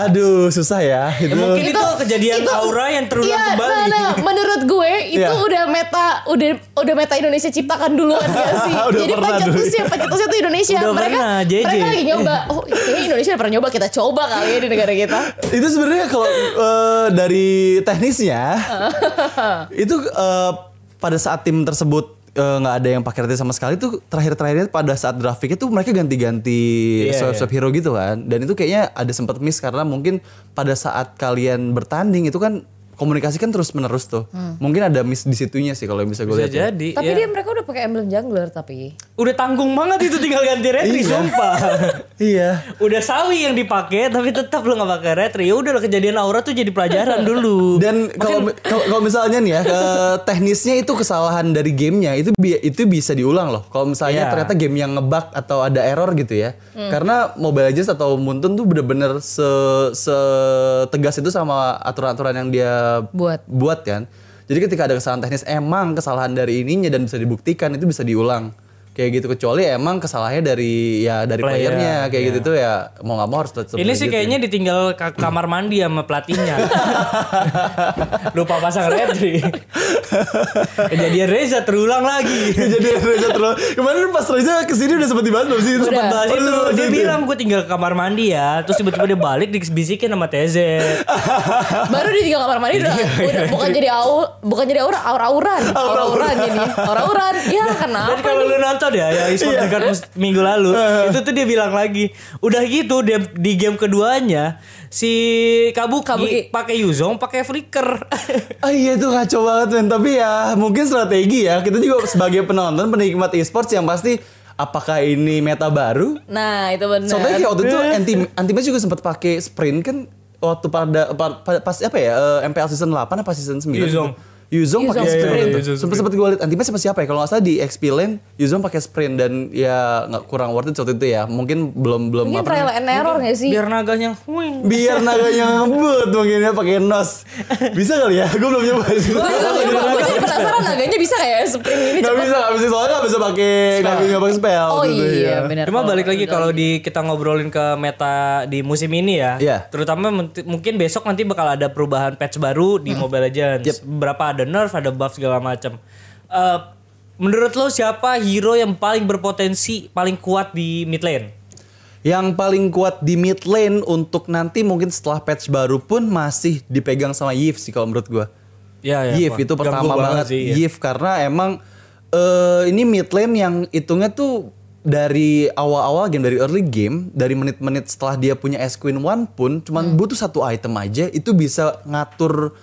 Aduh susah ya itu. Ya, mungkin itu, kejadian itu- aura yang terulang Iya, kembali. Nah, nah, menurut gue itu Iya. udah meta udah udah meta Indonesia ciptakan duluan gak sih? *laughs* Udah Jadi pencetusnya pencetusnya tuh Indonesia. Udah mereka pernah, JJ. mereka lagi nyoba. Oh, kayaknya Indonesia pernah nyoba kita coba kali ya di negara kita. *laughs* itu sebenarnya kalau eh, dari teknisnya *laughs* itu eh, pada saat tim tersebut eh, nggak ada yang pakai sama sekali tuh terakhir-terakhirnya pada saat grafiknya tuh mereka ganti-ganti swap iya. swap hero gitu kan dan itu kayaknya ada sempat miss karena mungkin pada saat kalian bertanding itu kan komunikasi kan terus menerus tuh mungkin ada miss di situnya sih kalau bisa gue lihat ya. jadi. Tapi ya. dia mereka udah pakai emblem jungler tapi. Udah tanggung banget itu tinggal ganti retri Iya. sumpah. *laughs* iya udah sawi yang dipakai tapi tetap lu nggak pakai retri. Ya udah kejadian aura tuh jadi pelajaran dulu. *laughs* Dan kalau kalau misalnya nih ya ke *laughs* teknisnya itu kesalahan dari gamenya itu bi- itu bisa diulang loh. Kalau misalnya Iya. ternyata game yang ngebug atau ada error gitu ya. Karena Mobile Legends atau Muntun tuh bener-bener se tegas itu sama aturan-aturan yang dia Buat. buat kan. Jadi ketika ada kesalahan teknis emang kesalahan dari ininya dan bisa dibuktikan itu bisa diulang. Kayak gitu kecuali emang kesalahannya dari ya dari Player, playernya kayak iya. gitu tuh ya mau nggak mau harus tetap Ini sih dilanjutin. kayaknya ditinggal ka- kamar mandi sama pelatihnya. *laughs* Lupa pasang retri. Kejadian Reza terulang lagi. jadi Reza terlalu kemarin pas Reza ke sini udah sempet dibahas belum sih itu Sempat bahas Oh, itu, bahas dia bilang gue tinggal ke kamar mandi ya, terus tiba-tiba dia balik dibisikin sama TZ. Baru di tiga kamar mandi udah, udah bukan jadi au, bukan jadi aura aura-auran. Aura-auran jadi. Aura-auran. Ya kenapa kalau lu nonton ya, ya e-sport Iya. dekat minggu lalu, itu tuh dia bilang lagi, udah gitu dia di game keduanya si Kabuki, Kabuki. pakai Yuzong, pakai Flicker. *laughs* Ah iya itu ngaco banget men Tapi ya mungkin strategi ya Kita juga sebagai penonton penikmat e-sports yang pasti Apakah ini meta baru? Nah, itu benar. Soalnya kayak waktu itu anti anti juga sempat pakai sprint kan waktu pada, pa- pa- pas apa ya eh, MPL season 8 apa season 9 Yuzong. Yuzong pakai sprint. sprint. gitu. Sempat sempat gue liat anti sama siapa ya? Kalau nggak salah di XP Lane Yuzong pakai sprint dan ya nggak kurang worth it waktu itu ya. Mungkin belum belum Mungkin trial and error gak sih? Biar naganya, wing. biar naganya ngebut mungkin ya pakai nos. Bisa kali ya? Gue belum nyoba sih. Gue jadi penasaran naganya bisa kayak sprint ini Gak bisa, gak bisa soalnya gak bisa pakai gak bisa pakai spell. Oh iya, ya. benar. Cuma balik lagi kalau di kita ngobrolin ke meta di musim ini ya. Iya. Terutama mungkin besok nanti bakal ada perubahan patch baru di Mobile Legends. Berapa ada nerf, ada buff segala macam. Eh, menurut lo siapa hero yang paling berpotensi, paling kuat di mid lane? Yang paling kuat di mid lane untuk nanti mungkin setelah patch baru pun masih dipegang sama Yif sih kalau menurut gua. Ya, ya. Yif itu pertama banget, sih, ya. Yif karena emang eh ini mid lane yang hitungnya tuh dari awal-awal game dari early game dari menit-menit setelah dia punya S Queen One pun cuman butuh satu item aja itu bisa ngatur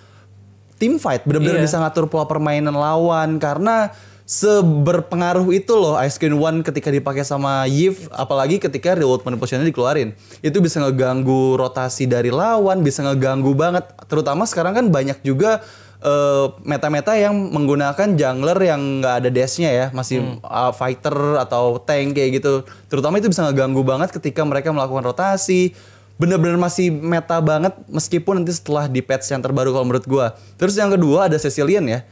team fight bener-bener Iya. bisa ngatur pola permainan lawan karena seberpengaruh itu loh Ice Queen One ketika dipakai sama Yif apalagi ketika reward manipulationnya dikeluarin. Itu bisa ngeganggu rotasi dari lawan bisa ngeganggu banget. Terutama sekarang kan banyak juga eh, meta-meta yang menggunakan jungler yang nggak ada dashnya ya masih uh, fighter atau tank kayak gitu. Terutama itu bisa ngeganggu banget ketika mereka melakukan rotasi bener-bener masih meta banget meskipun nanti setelah di patch yang terbaru kalau menurut gua. Terus yang kedua ada Cecilian ya.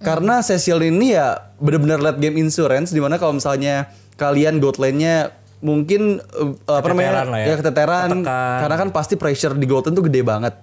Karena Cecil ini ya bener-bener late game insurance di mana kalau misalnya kalian gold lane-nya mungkin eh, apa namanya ya. ya keteteran. Ketekan. karena kan pasti pressure di gold lane tuh gede banget.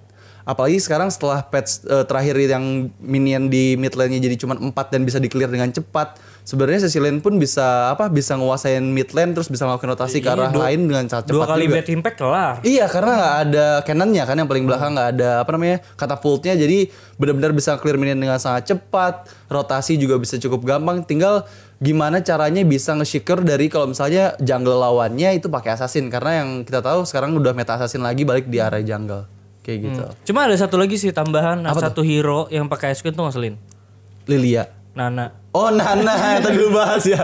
Apalagi sekarang setelah patch eh, terakhir yang minion di mid lane-nya jadi cuma 4 dan bisa di clear dengan cepat sebenarnya Cecilian pun bisa apa bisa nguasain mid lane terus bisa melakukan rotasi ke Iya, arah dua- lain dengan sangat cepat Dua kali juga. bad impact kelar. Iya karena nggak ada cannonnya kan yang paling belakang nggak ada apa namanya katapultnya jadi benar-benar bisa clear minion dengan sangat cepat rotasi juga bisa cukup gampang. Tinggal gimana caranya bisa nge-shaker dari kalau misalnya jungle lawannya itu pakai assassin. Karena yang kita tahu sekarang udah meta assassin lagi balik di area jungle. Kayak gitu. Cuma ada satu lagi sih tambahan, satu hero yang pakai ice cream tuh ngeselin. Lilia Nana. oh Nana *laughs* tadi lu bahas ya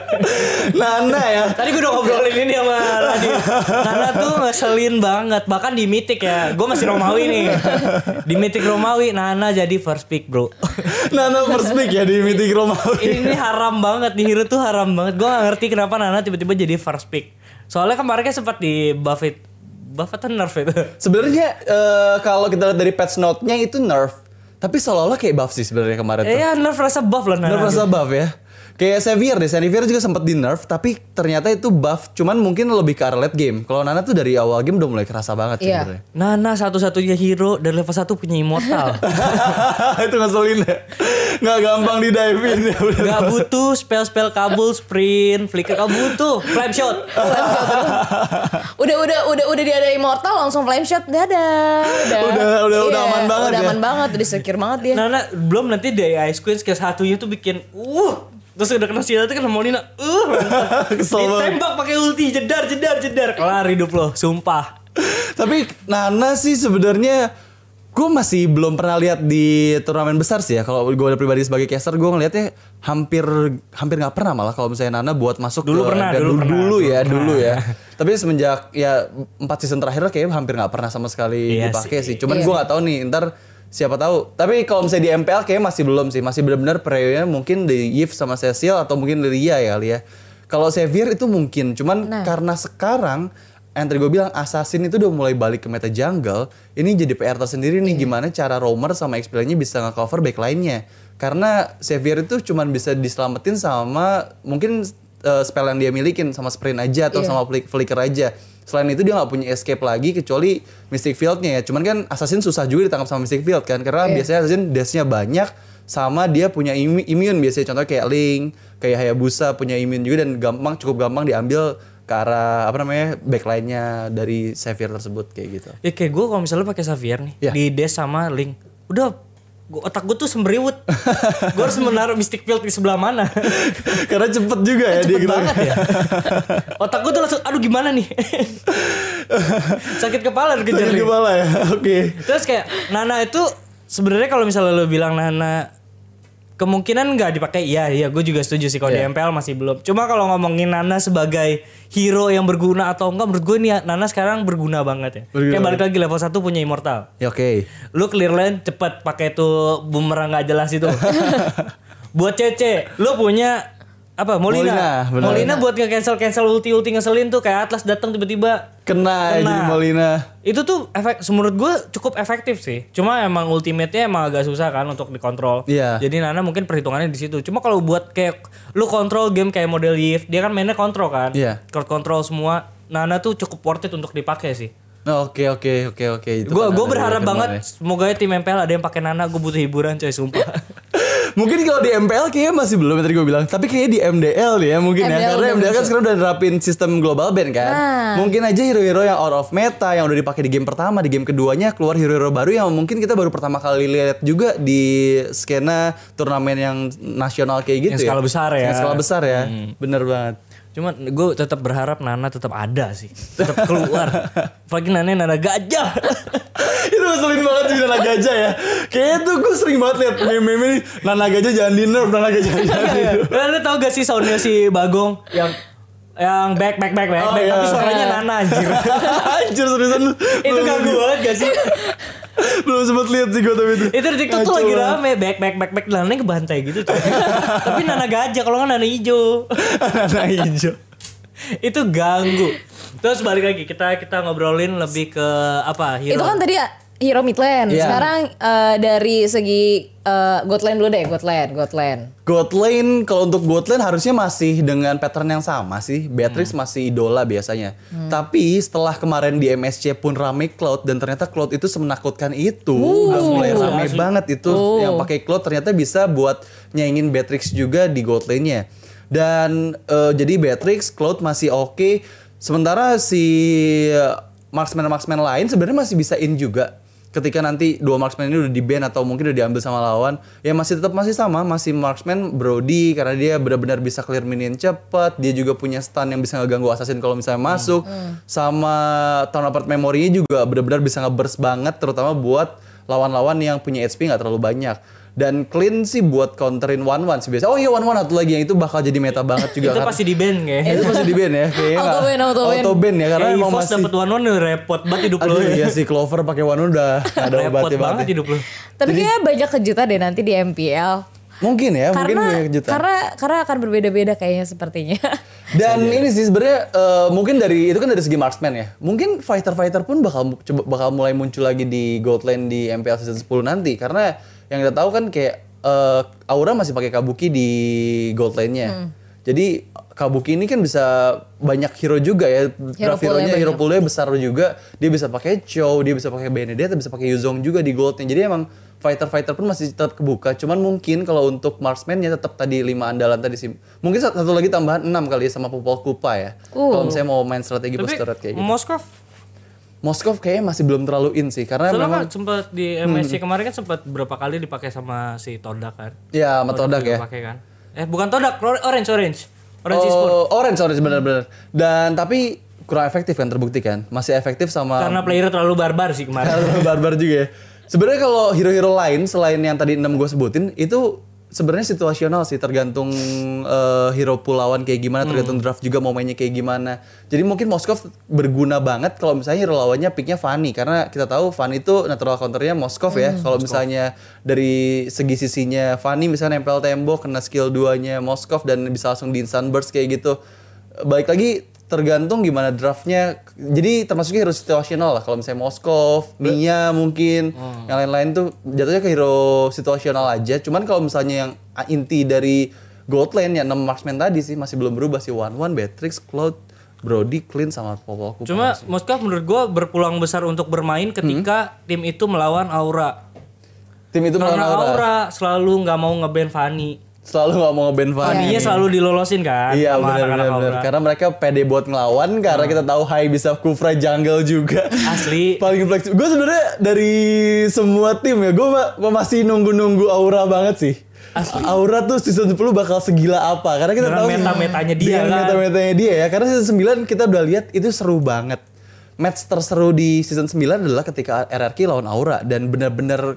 Nana ya Tadi gue udah ngobrolin ini sama Radit. Nana tuh ngeselin banget. Bahkan di Mythic ya. Gue masih Romawi nih. Di Mythic Romawi, Nana jadi first pick bro. Nana first pick ya di meeting Romawi ini, ini haram banget. Nih hero tuh haram banget. Gue gak ngerti kenapa Nana tiba-tiba jadi first pick. Soalnya kemarin kan sempat di buff it. Buff atau nerf itu? sebenarnya eh, kalau kita lihat dari patch note-nya itu nerf tapi seolah-olah kayak buff sih sebenarnya kemarin tuh Eh ya nerf rasa buff lah. Nerf rasa buff ya. Kayak Xavier deh, Xavier juga sempat di nerf tapi ternyata itu buff cuman mungkin lebih ke arah late game. Kalau Nana tuh dari awal game udah mulai kerasa banget sih Iya. sebenarnya. Nana satu-satunya hero dari level 1 punya immortal. *laughs* itu ngeselin ya. Nggak gampang di dive in ya udah. Gak butuh spell-spell kabul, sprint, flicker. Gak butuh. Flame shot. *laughs* udah udah udah udah dia ada immortal langsung flame shot dadah udah Udah- udah- udah aman banget udah ya. aman banget udah secure banget dia Nana belum nanti dari Ice Queen skill satunya tuh bikin uh terus udah kena silat kan sama Lina uh *laughs* Kesel banget. ditembak pakai ulti jedar jedar jedar kelar hidup lo sumpah Tapi Nana sih sebenarnya gue masih belum pernah lihat di turnamen besar sih ya. Kalau gue pribadi sebagai caster gue ngelihatnya hampir hampir nggak pernah malah kalau misalnya Nana buat masuk Dulu ke pernah, dan dulu pernah, dulu ya dulu dulu ya. *laughs* Tapi semenjak ya empat season terakhir kayaknya hampir nggak pernah sama sekali Iya dipakai sih. sih. Cuman Iya. gue nggak tahu nih ntar siapa tahu. Tapi kalau misalnya di MPL kayaknya masih belum sih. Masih benar-benar preonya mungkin di Yves sama Cecil atau mungkin di Ria ya kali ya. Kalau Xavier itu mungkin, cuman Nah. karena sekarang yang tadi gue bilang assassin itu udah mulai balik ke meta jungle ini jadi PR tersendiri nih Iya. gimana cara roamer sama XP-nya bisa nge-cover backline-nya karena Xavier itu cuman bisa diselamatin sama mungkin uh, spell yang dia milikin sama sprint aja atau Iya. sama flick- flicker aja selain itu dia nggak punya escape lagi kecuali Mystic Field-nya ya cuman kan assassin susah juga ditangkap sama Mystic Field kan karena Iya. biasanya assassin dash-nya banyak sama dia punya immune biasanya contohnya kayak Link kayak Hayabusa punya immune juga dan gampang cukup gampang diambil ke arah apa namanya backline-nya dari Xavier tersebut kayak gitu. ya kayak gue kalau misalnya pakai Xavier nih Iya. di Dash sama Link udah gua, otak gue tuh sembriwut gue harus menaruh Mystic Field di sebelah mana *laughs* Karena cepet juga ya dia cepet gerak. banget ya *laughs* otak gue tuh langsung aduh gimana nih *laughs* sakit kepala dikejar Sakit kepala ya. Oke. Terus kayak Nana itu sebenarnya kalau misalnya lo bilang Nana kemungkinan nggak dipakai. Iya iya gue juga setuju sih kalau Iya. di MPL masih belum. Cuma kalau ngomongin Nana sebagai hero yang berguna atau enggak menurut gue nih Nana sekarang berguna banget ya. Berguna kayak balik lagi level 1 punya immortal. Ya oke. lu clear lane cepet pakai tuh bumerang nggak jelas itu. *laughs* Buat CC lu punya apa Molina Molina, benar. Molina buat nge-cancel cancel ulti ulti ngeselin tuh kayak Atlas datang tiba-tiba Kena, Kena. jadi Molina. itu tuh efek menurut gue cukup efektif sih cuma emang ultimate-nya emang agak susah kan untuk dikontrol Iya. jadi Nana mungkin perhitungannya di situ cuma kalau buat kayak lu kontrol game kayak model Yves dia kan mainnya kontrol kan Iya. Core control semua Nana tuh cukup worth it untuk dipakai sih Oke oke oke oke. Itu gue gue berharap banget ya. semoga ya tim MPL ada yang pakai Nana gue butuh hiburan coy sumpah *laughs* Mungkin kalau di MPL kayaknya masih belum yang tadi gue bilang. Tapi kayaknya di MDL ya mungkin ya. MDL Karena udah MDL kan sekarang udah nerapin sistem global ban kan. Nah. Mungkin aja hero-hero yang out of meta yang udah dipakai di game pertama, di game keduanya keluar hero-hero baru yang mungkin kita baru pertama kali lihat juga di skena turnamen yang nasional kayak gitu Yang ya. skala besar ya. Yang skala besar ya. Bener banget. Cuma gue tetap berharap Nana tetap ada sih. Tetap keluar. *laughs* Apalagi Nana Nana gajah. *laughs* Itu ngeselin banget sih Nana Gajah ya. Kayaknya tuh gue sering banget liat meme-meme nih Nana Gajah jangan di nerf, Nana Gajah jangan di *laughs* nerf. Lu tau gak sih soundnya si Bagong? Yang yang back back back back, Oh, back. Iya. tapi suaranya Nana anjir. Anjir seriusan lu. Itu ganggu. banget gak sih? Belum sempet lihat sih gue tapi itu itu di TikTok tuh lagi rame back back back back Nana kebantai gitu coy. *laughs* tapi Nana gajah kalau nggak Nana hijau. *laughs* Nana hijau itu ganggu. Terus balik lagi kita kita ngobrolin lebih ke apa hero. Itu kan tadi ya, hero mid lane. Iya. Sekarang eh, dari segi god lane dulu deh, lane. God lane kalau untuk God lane harusnya masih dengan pattern yang sama sih. Beatrix masih idola biasanya. Tapi setelah kemarin di MSC pun rame Cloud dan ternyata Cloud itu semenakutkan itu. Udah mulai rame Asli. banget itu yang pakai Cloud ternyata bisa buat nyaingin Beatrix juga di God lane-nya. Dan eh, jadi Beatrix, Cloud masih oke. Sementara si marksman-marksman lain sebenarnya masih bisa in juga ketika nanti dua marksman ini udah di ban atau mungkin udah diambil sama lawan ya masih tetap masih sama masih marksman Brody karena dia benar-benar bisa clear minion cepat dia juga punya stun yang bisa ngeganggu assassin kalau misalnya masuk sama turn apart memory juga benar-benar bisa ngeburst banget terutama buat lawan-lawan yang punya HP nggak terlalu banyak dan clean sih buat counterin one one sih biasa oh iya one one satu lagi yang itu bakal jadi meta banget juga itu kan. pasti di band kayak. itu pasti di ban ya kayaknya *laughs* Auto ban, auto ban. auto ban ya karena Kayak emang masih dapet one one udah repot banget hidup lo. Iya sih Clover pakai one udah nggak ada repot banget banget. hidup lo. Tapi kayaknya banyak kejutan deh nanti di MPL. Mungkin ya, mungkin karena banyak kejutan. karena karena akan berbeda-beda kayaknya sepertinya. *laughs* Dan ini sih sebenarnya eh, mungkin dari itu kan dari segi marksman ya. Mungkin fighter-fighter pun bakal coba bakal mulai muncul lagi di Gold Lane di MPL season 10 nanti karena yang kita tahu kan kayak eh, Aura masih pakai Kabuki di gold lane-nya. Hmm. Jadi Kabuki ini kan bisa banyak hero juga ya. Draft pool-nya hero-nya, hero pool-nya besar juga. Dia bisa pakai Chow, dia bisa pakai Benedetta, bisa pakai Yuzong juga di gold-nya. Jadi emang fighter-fighter pun masih tetap kebuka. Cuman mungkin kalau untuk marksman-nya tetap tadi lima andalan tadi sih. Mungkin satu lagi tambahan 6 kali ya sama Popol Kupa ya. Uh. Kalau misalnya mau main strategi Tapi post kayak gitu. Moskov Moskov kayaknya masih belum terlalu in sih karena Soalnya memang kan sempat di Hmm. MSC kemarin kan sempat berapa kali dipakai sama si Todak kan. ya sama Todak ya. Pakai kan. Eh bukan Todak, Or- Orange Orange. Orange. Oh, orange orange benar-benar. Dan tapi kurang efektif kan terbukti kan. Masih efektif sama Karena player terlalu barbar sih kemarin. *laughs* Karena barbar juga ya. Sebenarnya kalau hero-hero lain selain yang tadi 6 gue sebutin itu sebenarnya situasional sih tergantung eh, hero pulauan kayak gimana, tergantung draft juga mau mainnya kayak gimana. Jadi mungkin Moskov berguna banget kalau misalnya hero lawannya picknya Fanny karena kita tahu Fanny itu natural counternya Moskov ya. Kalau misalnya dari segi sisinya Fanny misalnya nempel tembok kena skill 2-nya Moskov dan bisa langsung di instant burst kayak gitu. Baik lagi tergantung gimana draftnya. Jadi termasuknya hero situasional lah. Kalau misalnya Moskov, Mia mungkin yang lain-lain tuh jatuhnya ke hero situasional aja. Cuman kalau misalnya yang inti dari gold lane ya 6 marksman tadi sih masih belum berubah sih. One One, Beatrix, Cloud, Brody, Clint sama Popol Kupa Cuma Moskov menurut gua berpulang besar untuk bermain ketika tim itu melawan Aura. tim itu Karena melawan Aura. Aura selalu nggak mau ngeban Fanny. Selalu nggak mau nge-ban Fanny Fanny-nya selalu dilolosin kan Iya sama benar anak-anak benar Aura. karena mereka pede buat ngelawan karena kita tahu Hai bisa Kufra jungle juga. Asli. *laughs* Paling fleksibel. Gue sebenarnya dari semua tim ya, gue masih nunggu-nunggu Aura banget sih. Aura tuh season 10 bakal segila apa? Karena kita Dengan tahu meta-metanya dia Dengan kan. meta-metanya dia ya. Karena season 9 kita udah lihat itu seru banget. Match terseru di season 9 adalah ketika RRQ lawan Aura dan benar-benar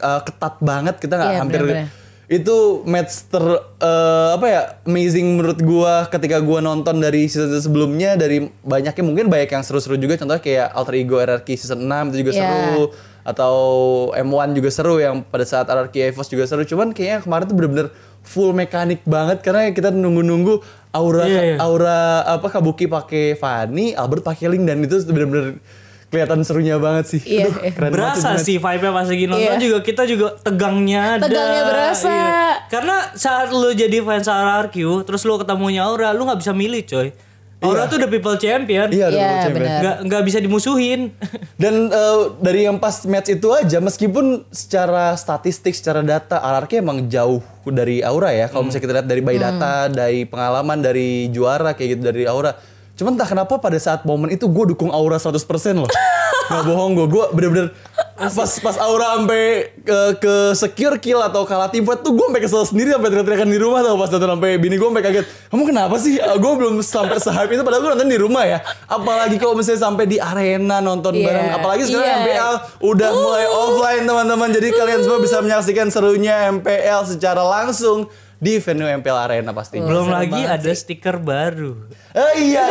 uh, ketat banget kita nggak Iya, hampir benar-benar. Itu match ter eh, apa ya amazing menurut gua ketika gua nonton dari season sebelumnya dari banyaknya mungkin banyak yang seru-seru juga contohnya kayak Alter Ego RRQ season 6 itu juga Iya. seru atau M1 juga seru yang pada saat RRQ EVOS juga seru cuman kayaknya kemarin tuh bener-bener full mekanik banget karena kita nunggu-nunggu aura Iya, iya. aura apa Kabuki pakai Fanny Albert pakai Link dan itu bener-bener kelihatan serunya banget sih Iya, Aduh, iya. keren banget berasa itu sih vibe-nya pas lagi nonton Iya. juga kita juga tegangnya ada. Tegangnya berasa. Iya. Karena saat lu jadi fans RRQ terus lu ketemunya Aura, lu nggak bisa milih coy. Aura Iya. tuh udah people champion. Iya, udah Iya, double champion. benar. Nggak nggak bisa dimusuhin. *laughs* Dan eh, dari yang pas match itu aja, meskipun secara statistik, secara data, RRQ emang jauh dari Aura ya. Kalau misalnya kita lihat dari by data, dari pengalaman, dari juara kayak gitu dari Aura. Cuman entah kenapa pada saat momen itu gue dukung Aura 100% loh. *laughs* Gak bohong gue, gue bener-bener pas pas Aura sampai ke, ke secure kill atau kalah tim fight tuh gue sampai kesel sendiri sampai teriak-teriakan di rumah tau pas nonton sampai bini gue sampai kaget kamu kenapa sih gue belum sampai sehype itu padahal gue nonton di rumah ya apalagi kalau misalnya sampai di arena nonton Iya. bareng apalagi sekarang Iya. MPL udah mulai offline teman-teman jadi kalian semua bisa menyaksikan serunya MPL secara langsung di venue MPL Arena pastinya Belum lagi ada stiker baru. eh iya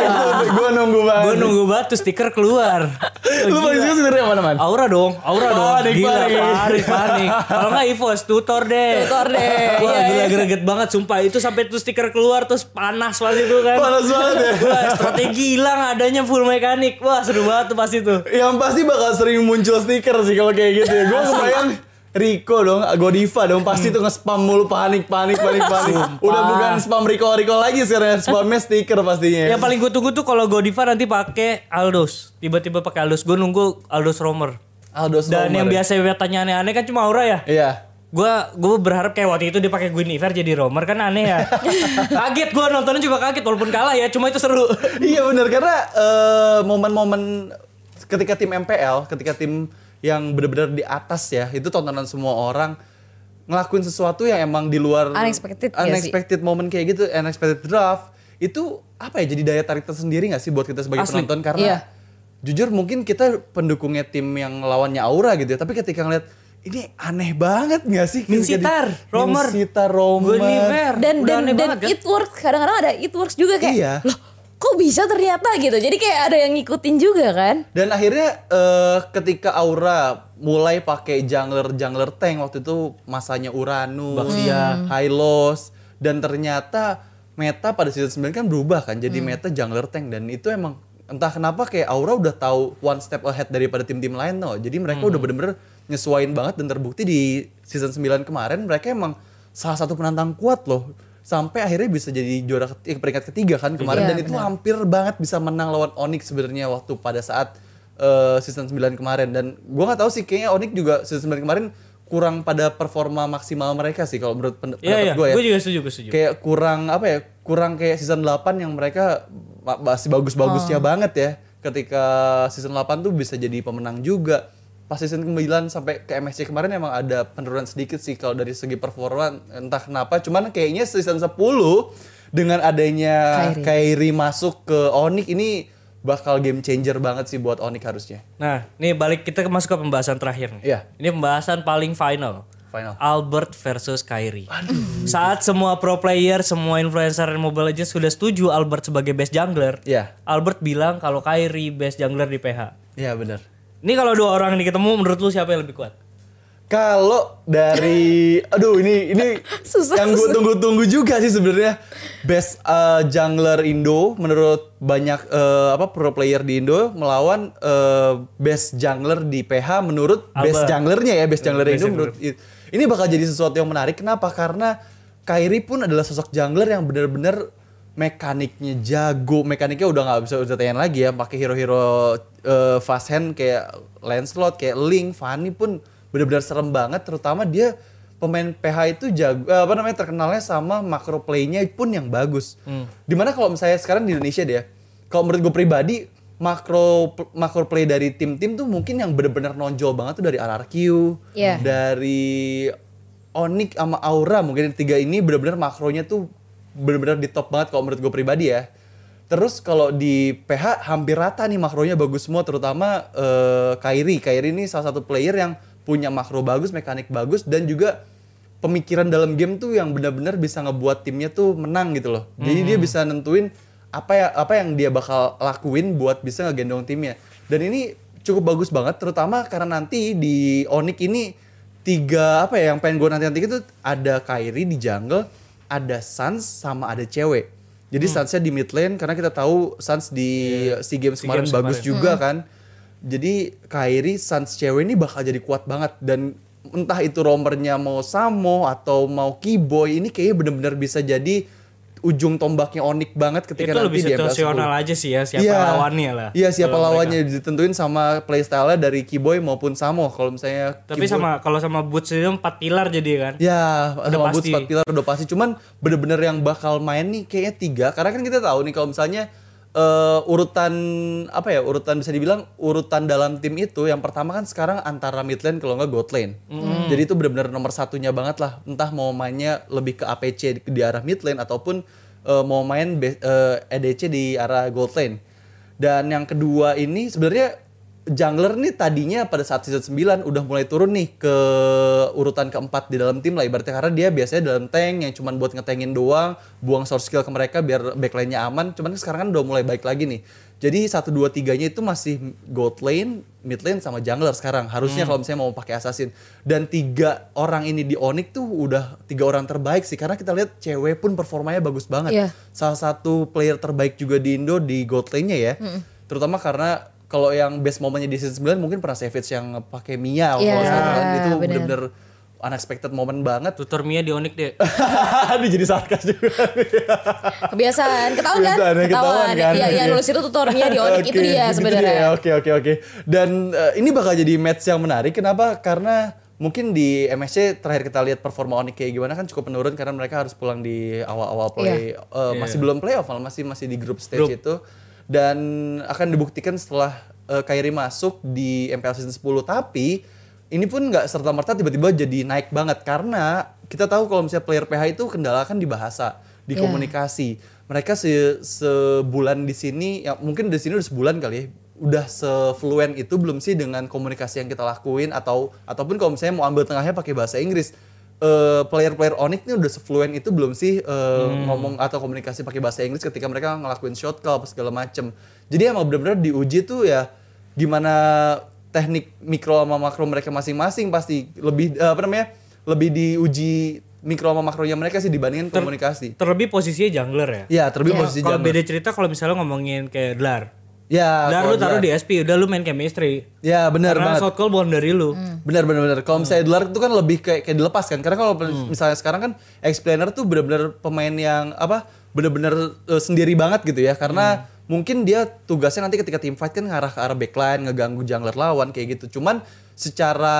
gue nunggu banget Gue nunggu banget tuh stiker keluar. *laughs* lu paling suka sebenarnya yang mana man Aura dong, Aura dong. Panik, gila, panik. panik, panik. Kalau nggak Evos, tutor deh. Tutor deh, *laughs* Wah, iya, gila iya. greget banget sumpah. Itu sampai tuh stiker keluar terus panas pas itu kan. panas banget ya *laughs* Wah, strategi hilang adanya full mekanik. Wah, seru banget tuh pas itu. Yang pasti bakal sering muncul stiker sih kalau kayak gitu ya. Gue kebayang Rico dong, Godiva dong pasti tuh nge-spam mulu panik panik panik panik. Udah bukan spam Rico Rico lagi sekarang spamnya stiker pastinya. Yang paling gue tunggu tuh kalau Godiva nanti pakai Aldos. Tiba-tiba pakai Aldos. Gue nunggu Aldos Romer. Aldos Dan Romer yang ya. biasa tanya aneh-aneh kan cuma Aura ya. Iya. Gue gue berharap kayak waktu itu dia pakai Guinevere jadi Romer kan aneh ya. *laughs* kaget gue nontonnya juga kaget walaupun kalah ya, cuma itu seru. iya benar karena eh, momen-momen ketika tim MPL, ketika tim yang benar-benar di atas ya, itu tontonan semua orang ngelakuin sesuatu yang emang di luar Unexpected ya unexpected moment kayak gitu, unexpected draft itu apa ya jadi daya tarik tersendiri gak sih buat kita sebagai Asli. penonton karena Iya. jujur mungkin kita pendukungnya tim yang lawannya Aura gitu ya, tapi ketika ngeliat ini aneh banget gak sih? Min Ketika di- Sitar, Romer, Min Sitar, Romer. Dan dan dan banget kan? it works kadang-kadang ada it works juga kayak Iya. loh kok bisa ternyata gitu? Jadi kayak ada yang ngikutin juga kan? Dan akhirnya eh, ketika Aura mulai pakai jungler jungler tank waktu itu masanya Uranus, Baxia. Hylos dan ternyata meta pada season 9 kan berubah kan jadi meta jungler tank. Dan itu emang entah kenapa kayak Aura udah tahu one step ahead daripada tim-tim lain tuh. Jadi mereka udah bener-bener nyesuain banget dan terbukti di season 9 kemarin mereka emang salah satu penantang kuat loh sampai akhirnya bisa jadi juara ket- eh, peringkat ketiga kan kemarin. Iya, dan itu hampir banget bisa menang lawan Onyx sebenarnya waktu pada saat eh, season 9 kemarin. Dan gua nggak tahu sih kayaknya Onyx juga season 9 kemarin kurang pada performa maksimal mereka sih kalau menurut Iya pendapat gue ya. Gue juga setuju, gue setuju. kayak kurang apa ya kurang kayak season 8 yang mereka ma- masih bagus-bagusnya banget ya. Ketika season 8 tuh bisa jadi pemenang juga pas season 9 sampai ke MSC kemarin emang ada penurunan sedikit sih kalau dari segi performa entah kenapa cuman kayaknya season 10 dengan adanya Kairi. Kairi masuk ke Onyx ini bakal game changer banget sih buat Onyx harusnya Nah, nih balik kita ke- masuk ke pembahasan terakhir nih. Iya. Ini pembahasan paling final. Final. Albert versus Kyrie. Saat semua pro player, semua influencer Mobile Legends sudah setuju Albert sebagai best jungler, Iya. Albert bilang kalau Kyrie best jungler di PH. Iya benar Ini kalau dua orang ini ketemu, menurut lu siapa yang lebih kuat? Kalau dari *laughs* aduh ini ini *laughs* Susah, yang gue tunggu-tunggu juga sih sebenarnya. Best uh, jungler Indo menurut banyak uh, apa pro player di Indo melawan uh, best jungler di PH menurut best Albert. junglernya ya best jungler Best Indo menurut ini bakal jadi sesuatu yang menarik. Kenapa? Karena Kyrie pun adalah sosok jungler yang benar-benar mekaniknya jago. Mekaniknya udah nggak bisa udah tanya lagi ya. Pakai hero-hero uh, fast hand kayak Lancelot kayak Link Fanny pun benar-benar serem banget. Terutama dia pemain PH itu jago eh, apa namanya terkenalnya sama macro play-nya pun yang bagus. Di mana kalau misalnya sekarang di Indonesia deh ya, kalau menurut gue pribadi makro makro play dari tim-tim tuh mungkin yang benar-benar nonjol banget tuh dari RRQ Iya. dari Onyx sama Aura mungkin tiga ini benar-benar makronya tuh benar-benar di top banget kalau menurut gue pribadi ya. Terus kalau di PH hampir rata nih makronya bagus semua terutama eh, Kairi. Kairi ini salah satu player yang punya makro bagus, mekanik bagus dan juga pemikiran dalam game tuh yang benar-benar bisa ngebuat timnya tuh menang gitu loh. Jadi dia bisa nentuin apa ya apa yang dia bakal lakuin buat bisa ngegendong timnya. Dan ini cukup bagus banget terutama karena nanti di Onyx ini tiga apa ya yang pengen gue nanti nanti itu ada Kyrie di jungle, ada Suns sama ada cewek. Jadi Sunsnya di mid lane karena kita tahu Suns di SEA Games kemarin Games bagus kemarin. juga kan. Jadi Kyrie Suns cewek ini bakal jadi kuat banget dan entah itu romernya mau Samo atau mau Keyboy ini kayaknya bener-bener bisa jadi ujung tombaknya Onyx banget ketika itu nanti lebih di MPL 10. situasional aja sih ya, siapa Iya. lawannya lah. Iya siapa lawannya ditentuin sama playstyle dari Keyboy maupun Samo. Kalau misalnya Tapi Keyboy- sama kalau sama Boots itu empat pilar jadi kan. Ya, Udah sama pasti. Boots 4 pilar udah pasti. Cuman bener-bener yang bakal main nih kayaknya tiga. Karena kan kita tahu nih kalau misalnya eh, urutan apa ya urutan bisa dibilang urutan dalam tim itu yang pertama kan sekarang antara mid lane kalau nggak god lane. Jadi itu bener-bener nomor satunya banget lah. Entah mau mainnya lebih ke APC di, di arah mid lane ataupun eh, mau main be- eh, EDC di arah gold lane. Dan yang kedua ini sebenarnya jungler nih tadinya pada saat season 9 udah mulai turun nih ke urutan keempat di dalam tim lah ibaratnya karena dia biasanya dalam tank yang cuman buat ngetengin doang, buang source skill ke mereka biar backline-nya aman. Cuman sekarang kan udah mulai baik lagi nih. Jadi satu dua tiganya itu masih gold lane, mid lane sama jungler sekarang. Harusnya kalau misalnya mau pakai assassin. Dan tiga orang ini di Onyx tuh udah tiga orang terbaik sih karena kita lihat cewek pun performanya bagus banget. Iya. Salah satu player terbaik juga di Indo di gold lane-nya ya. Terutama karena kalau yang best momennya di season 9 mungkin pernah Savage yang pakai Mia Iya, kalau saya kan. itu bener. bener-bener unexpected moment banget. Tutor Mia di Onyx deh. *laughs* Aduh jadi sarkas juga. Kebiasaan, ketahuan kan? Kebiasaan, ya, ketahuan kan? Iya, iya, Iya. nulis itu tutornya di Onyx *laughs* itu Oke, dia gitu sebenarnya. dia. Oke oke oke. Dan eh, ini bakal jadi match yang menarik. Kenapa? Karena mungkin di MSC terakhir kita lihat performa Onyx kayak gimana kan cukup menurun karena mereka harus pulang di awal-awal play Iya. eh, masih belum playoff malah masih masih di group stage itu dan akan dibuktikan setelah eh, Kyrie masuk di MPL season 10 tapi ini pun nggak serta merta tiba-tiba jadi naik banget. Karena kita tahu kalau misalnya player PH itu kendala kan di bahasa di Iya. komunikasi. Mereka se sebulan di sini ya mungkin di sini udah sebulan kali ya udah sefluen itu belum sih dengan komunikasi yang kita lakuin atau ataupun kalau misalnya mau ambil tengahnya pakai bahasa Inggris eh, player-player Onyx ini udah sefluen itu belum sih eh, ngomong atau komunikasi pakai bahasa Inggris ketika mereka ngelakuin shot call apa segala macem jadi emang benar-benar diuji tuh ya gimana teknik mikro sama makro mereka masing-masing pasti lebih eh, apa namanya lebih diuji mikro sama makronya mereka sih dibandingin komunikasi Terlebih posisinya jungler ya. ya terlebih Iya. posisi Kalau jungler. beda cerita kalau misalnya ngomongin kayak Dlar. Ya, Dan lu taruh di SP, udah lu main chemistry. Ya benar Karena banget. shot call bukan dari lu. Benar benar benar. Kalau misalnya Dillard itu kan lebih kayak kayak dilepas kan. Karena kalau misalnya sekarang kan explainer tuh benar-benar pemain yang apa? benar-benar eh, sendiri banget gitu ya. Karena mungkin dia tugasnya nanti ketika tim fight kan ngarah ke arah backline, ngeganggu jungler lawan kayak gitu. Cuman secara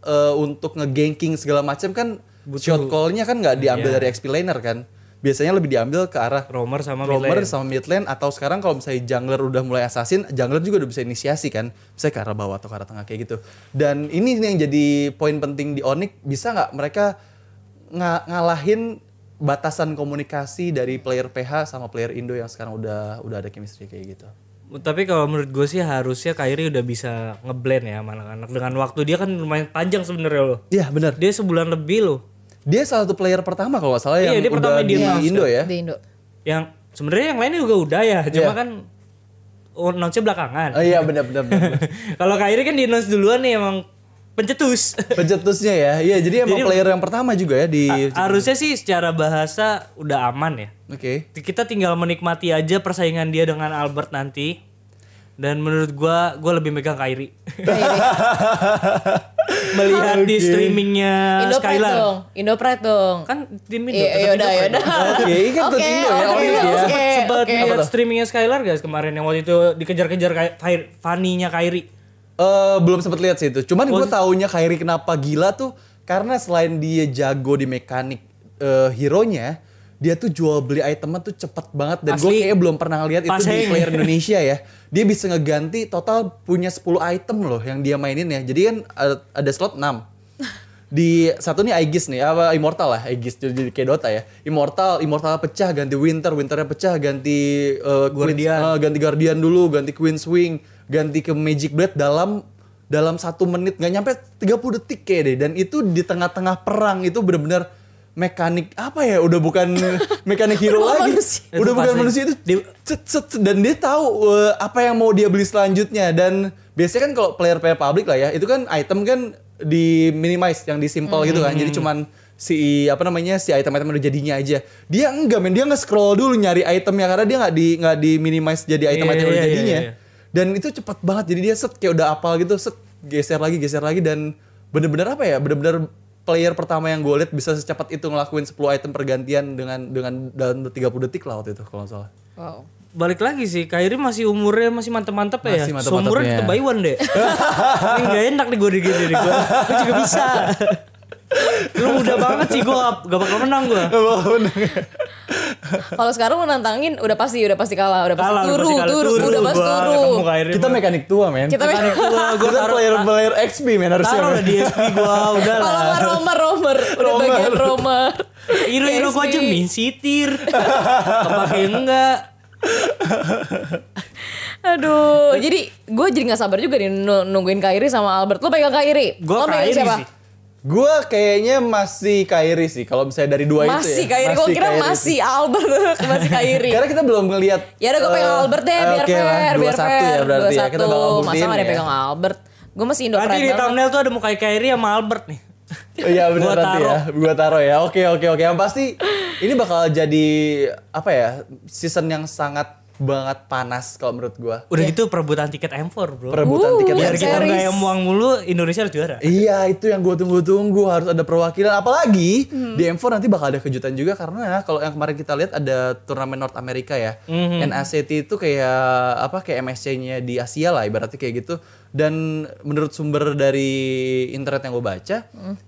eh, untuk ngeganking segala macam kan shot call-nya kan nggak diambil dari explainer kan. Biasanya lebih diambil ke arah Romer sama mid roamer lane. sama mid lane atau sekarang kalau misalnya jungler udah mulai assassin, jungler juga udah bisa inisiasi kan, misalnya ke arah bawah atau ke arah tengah kayak gitu. Dan ini yang jadi poin penting di Onyx, bisa nggak mereka nga- ngalahin batasan komunikasi dari player PH sama player Indo yang sekarang udah udah ada chemistry kayak gitu. Tapi kalau menurut gue sih harusnya Kyrie udah bisa ngeblend ya sama anak-anak dengan waktu dia kan lumayan panjang sebenarnya loh. Iya benar. Dia sebulan lebih loh. Dia salah satu player pertama kalau nggak salah Iya, yang dia udah di di announce Indo ya. Di Indo. Yang sebenarnya yang lainnya juga udah ya, cuma Iya. kan oh, announce-nya belakangan. Oh iya benar benar. *laughs* kalau Kyrie kan di announce duluan nih emang pencetus. *laughs* Pencetusnya ya. Iya, jadi emang Jadi- player yang pertama juga ya di harusnya sih secara bahasa udah aman ya. Oke. Kita tinggal menikmati aja persaingan dia dengan Albert nanti. Dan menurut gua, gua lebih megang Kyrie. *laughs* Melihat di streamingnya Indo Pride Skylar. dong. Indo Pride dong. Kan tim Indo. Iya, iya udah, Indo ya udah. Oke, kan Oke, tuh Indo ya, oke, Onyx ya. oke, Sempat oke. lihat streamingnya Skylar guys kemarin yang waktu itu dikejar-kejar kayak Fanny-nya Kyrie. Eh belum sempat lihat sih itu. Cuman gue taunya Kyrie kenapa gila tuh karena selain dia jago di mekanik eh, hero-nya, dia tuh jual beli itemnya tuh cepet banget dan gue kayaknya belum pernah ngeliat itu di player *laughs* Indonesia ya. Dia bisa ngeganti total punya 10 item loh yang dia mainin ya. Jadi kan ada, ada slot 6. Di satu nih Aegis nih, apa Immortal lah, Aegis jadi kayak Dota ya. Immortal, Immortal pecah ganti Winter, Winternya pecah ganti eh, Queen's- Guardian. eh, ganti Guardian dulu, ganti Queen's Wing, ganti ke Magic Blade dalam dalam satu menit nggak nyampe 30 detik kayak deh dan itu di tengah-tengah perang itu bener-bener mekanik apa ya? Udah bukan *laughs* mekanik hero Udah lagi. manusia. udah Itu bukan pasti. manusia itu. Cet, cet, cet, dan dia tahu eh, apa yang mau dia beli selanjutnya. Dan biasanya kan kalau player-player public lah ya itu kan item kan di minimize yang di simple gitu kan. Jadi cuman si apa namanya si item-item udah jadinya aja. Dia enggak men. Dia nge-scroll dulu nyari itemnya karena dia nggak di nggak di minimize jadi item-item Iya, udah iya, iya, jadinya. iya. dan itu cepat banget. Jadi dia set kayak udah apal gitu set geser lagi geser lagi. Dan bener-bener apa ya? Bener-bener player pertama yang gue lihat bisa secepat itu ngelakuin 10 item pergantian dengan dengan dalam 30 detik lah waktu itu kalau nggak salah Wow. Balik lagi sih, Kyrie masih umurnya masih mantep-mantep ya. Masih mantep-mantepnya. Seumuran kita Baywan deh. *laughs* Ini gak enak nih gue digini nih gue. Gue juga bisa. *laughs* Lu muda banget sih gue gak bakal menang gue. Kalau sekarang lu nantangin udah pasti udah pasti kalah, udah pasti Kalah udah turu, pasti kalah. turu, Turu udah pasti turu. kita mekanik tua men Kita Mekanik tua gue kita taruh player player XP men harusnya taruh di SP gue udah lah. Kalau nggak romer, romer, udah Romer. bagian romer. Hero-hero gue aja min sitir. Kepake enggak. Aduh, jadi gue jadi nggak sabar juga nih nu- nungguin Kyrie sama Albert. Lu pegang Kyrie? Gue Lo pegang siapa? sih. Gue kayaknya masih Kyrie sih kalau misalnya dari dua itu Masih ya Kyrie, gue kira Kyrie masih Albert, *laughs* masih Kyrie. Karena kita belum ngelihat. Ya udah gue pegang eh, Albert deh, biar oke lah, fair, biar 2-1 fair. ya berarti ya. Kita bakal 2-1. buktiin Masa ada ya. pegang Albert? Gue masih Indo Nanti di thumbnail tuh ada muka Kyrie sama Albert nih. Oh Iya benar Gua nanti ya. Gua taruh ya. Oke oke oke. Yang pasti ini bakal jadi apa ya? Season yang sangat banget panas kalau menurut gua. Udah gitu perebutan tiket M4 bro. Perebutan Uh, tiket Biar World kita Series. nggak yang muang mulu, Indonesia harus juara. Iya itu yang gue tunggu-tunggu harus ada perwakilan apalagi di M4 nanti bakal ada kejutan juga karena kalau yang kemarin kita lihat ada turnamen North America ya NACT itu kayak apa kayak MSC-nya di Asia lah ibaratnya kayak gitu dan menurut sumber dari internet yang gue baca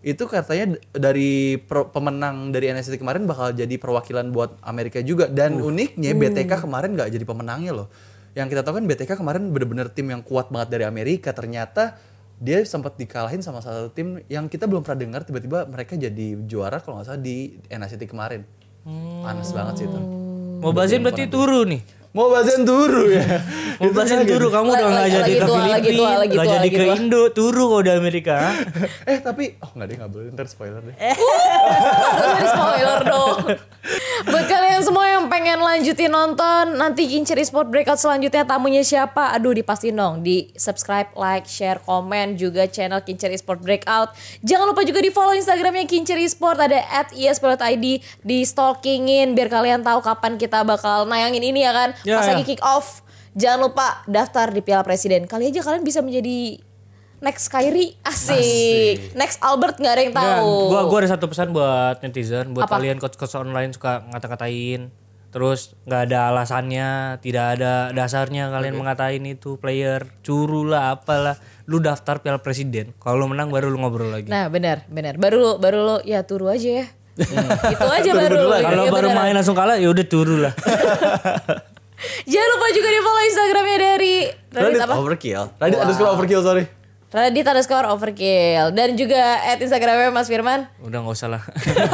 itu katanya dari pro- pemenang dari NACT kemarin bakal jadi perwakilan buat Amerika juga. Dan uniknya BTK kemarin nggak jadi pemenangnya loh. Yang kita tahu kan BTK kemarin bener-bener tim yang kuat banget dari Amerika. Ternyata dia sempat dikalahin sama salah satu tim yang kita belum pernah dengar. Tiba-tiba mereka jadi juara kalau nggak salah di NACT kemarin. Panas banget sih itu. Mau Bazin berarti turu nih. Mau bazen turu ya? Mau Bazin turu, kamu udah nggak jadi ke Filipina, nggak jadi ke. Indo, turu kalau di Amerika. *laughs* eh tapi oh nggak deh nggak boleh. Ntar spoiler deh *laughs* Jangan spoiler dong. Buat kalian semua yang pengen lanjutin nonton nanti Kincir Esport Breakout selanjutnya tamunya siapa? Aduh dipastiin dong di subscribe, like, share, komen juga channel Kincir Esport Breakout. Jangan lupa juga di follow Instagramnya Kincir Esport ada at @esport.id di stalkingin biar kalian tahu kapan kita bakal nayangin ini ya kan. Ya, Pas ya. lagi kick off. Jangan lupa daftar di Piala Presiden. Kali aja kalian bisa menjadi next Kyrie asik. Next Albert nggak ada yang tahu. gua gua ada satu pesan buat netizen, buat Apa? kalian coach-coach online suka ngata-ngatain, terus nggak ada alasannya, tidak ada dasarnya kalian mengatain itu player, curu lah apalah. Lu daftar Piala Presiden. Kalau lu menang baru lu ngobrol lagi. Nah benar benar. Baru lu baru lu ya turu aja ya. Itu aja baru. Kalau Ya, baru beneran. main langsung kalah ya udah turu lah. *laughs* Jangan lupa juga di follow Instagramnya dari Radit Reddit apa? overkill. Reddit underscore overkill sorry. Radit underscore overkill dan juga at Instagramnya Mas Firman. udah nggak usah lah.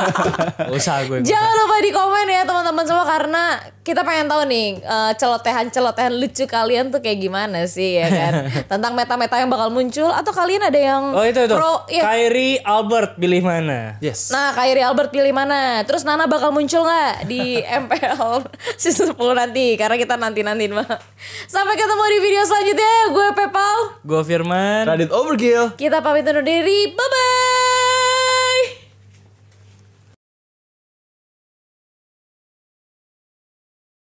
*laughs* Nggak usah gue. Jangan lupa di komen ya teman-teman semua karena kita pengen tahu nih eh, celotehan-celotehan lucu kalian tuh kayak gimana sih ya kan *laughs* tentang meta-meta yang bakal muncul atau kalian ada yang Oh itu itu. pro ya. Kyrie Albert pilih mana? Yes. Nah, Kyrie Albert pilih mana? Terus Nana bakal muncul nggak di *laughs* MPL season 10 nanti? Karena kita nanti-nantiin banget. Sampai ketemu di video selanjutnya. Gue Pepau. Gue Firman. Kita pamit undur diri. Bye-bye.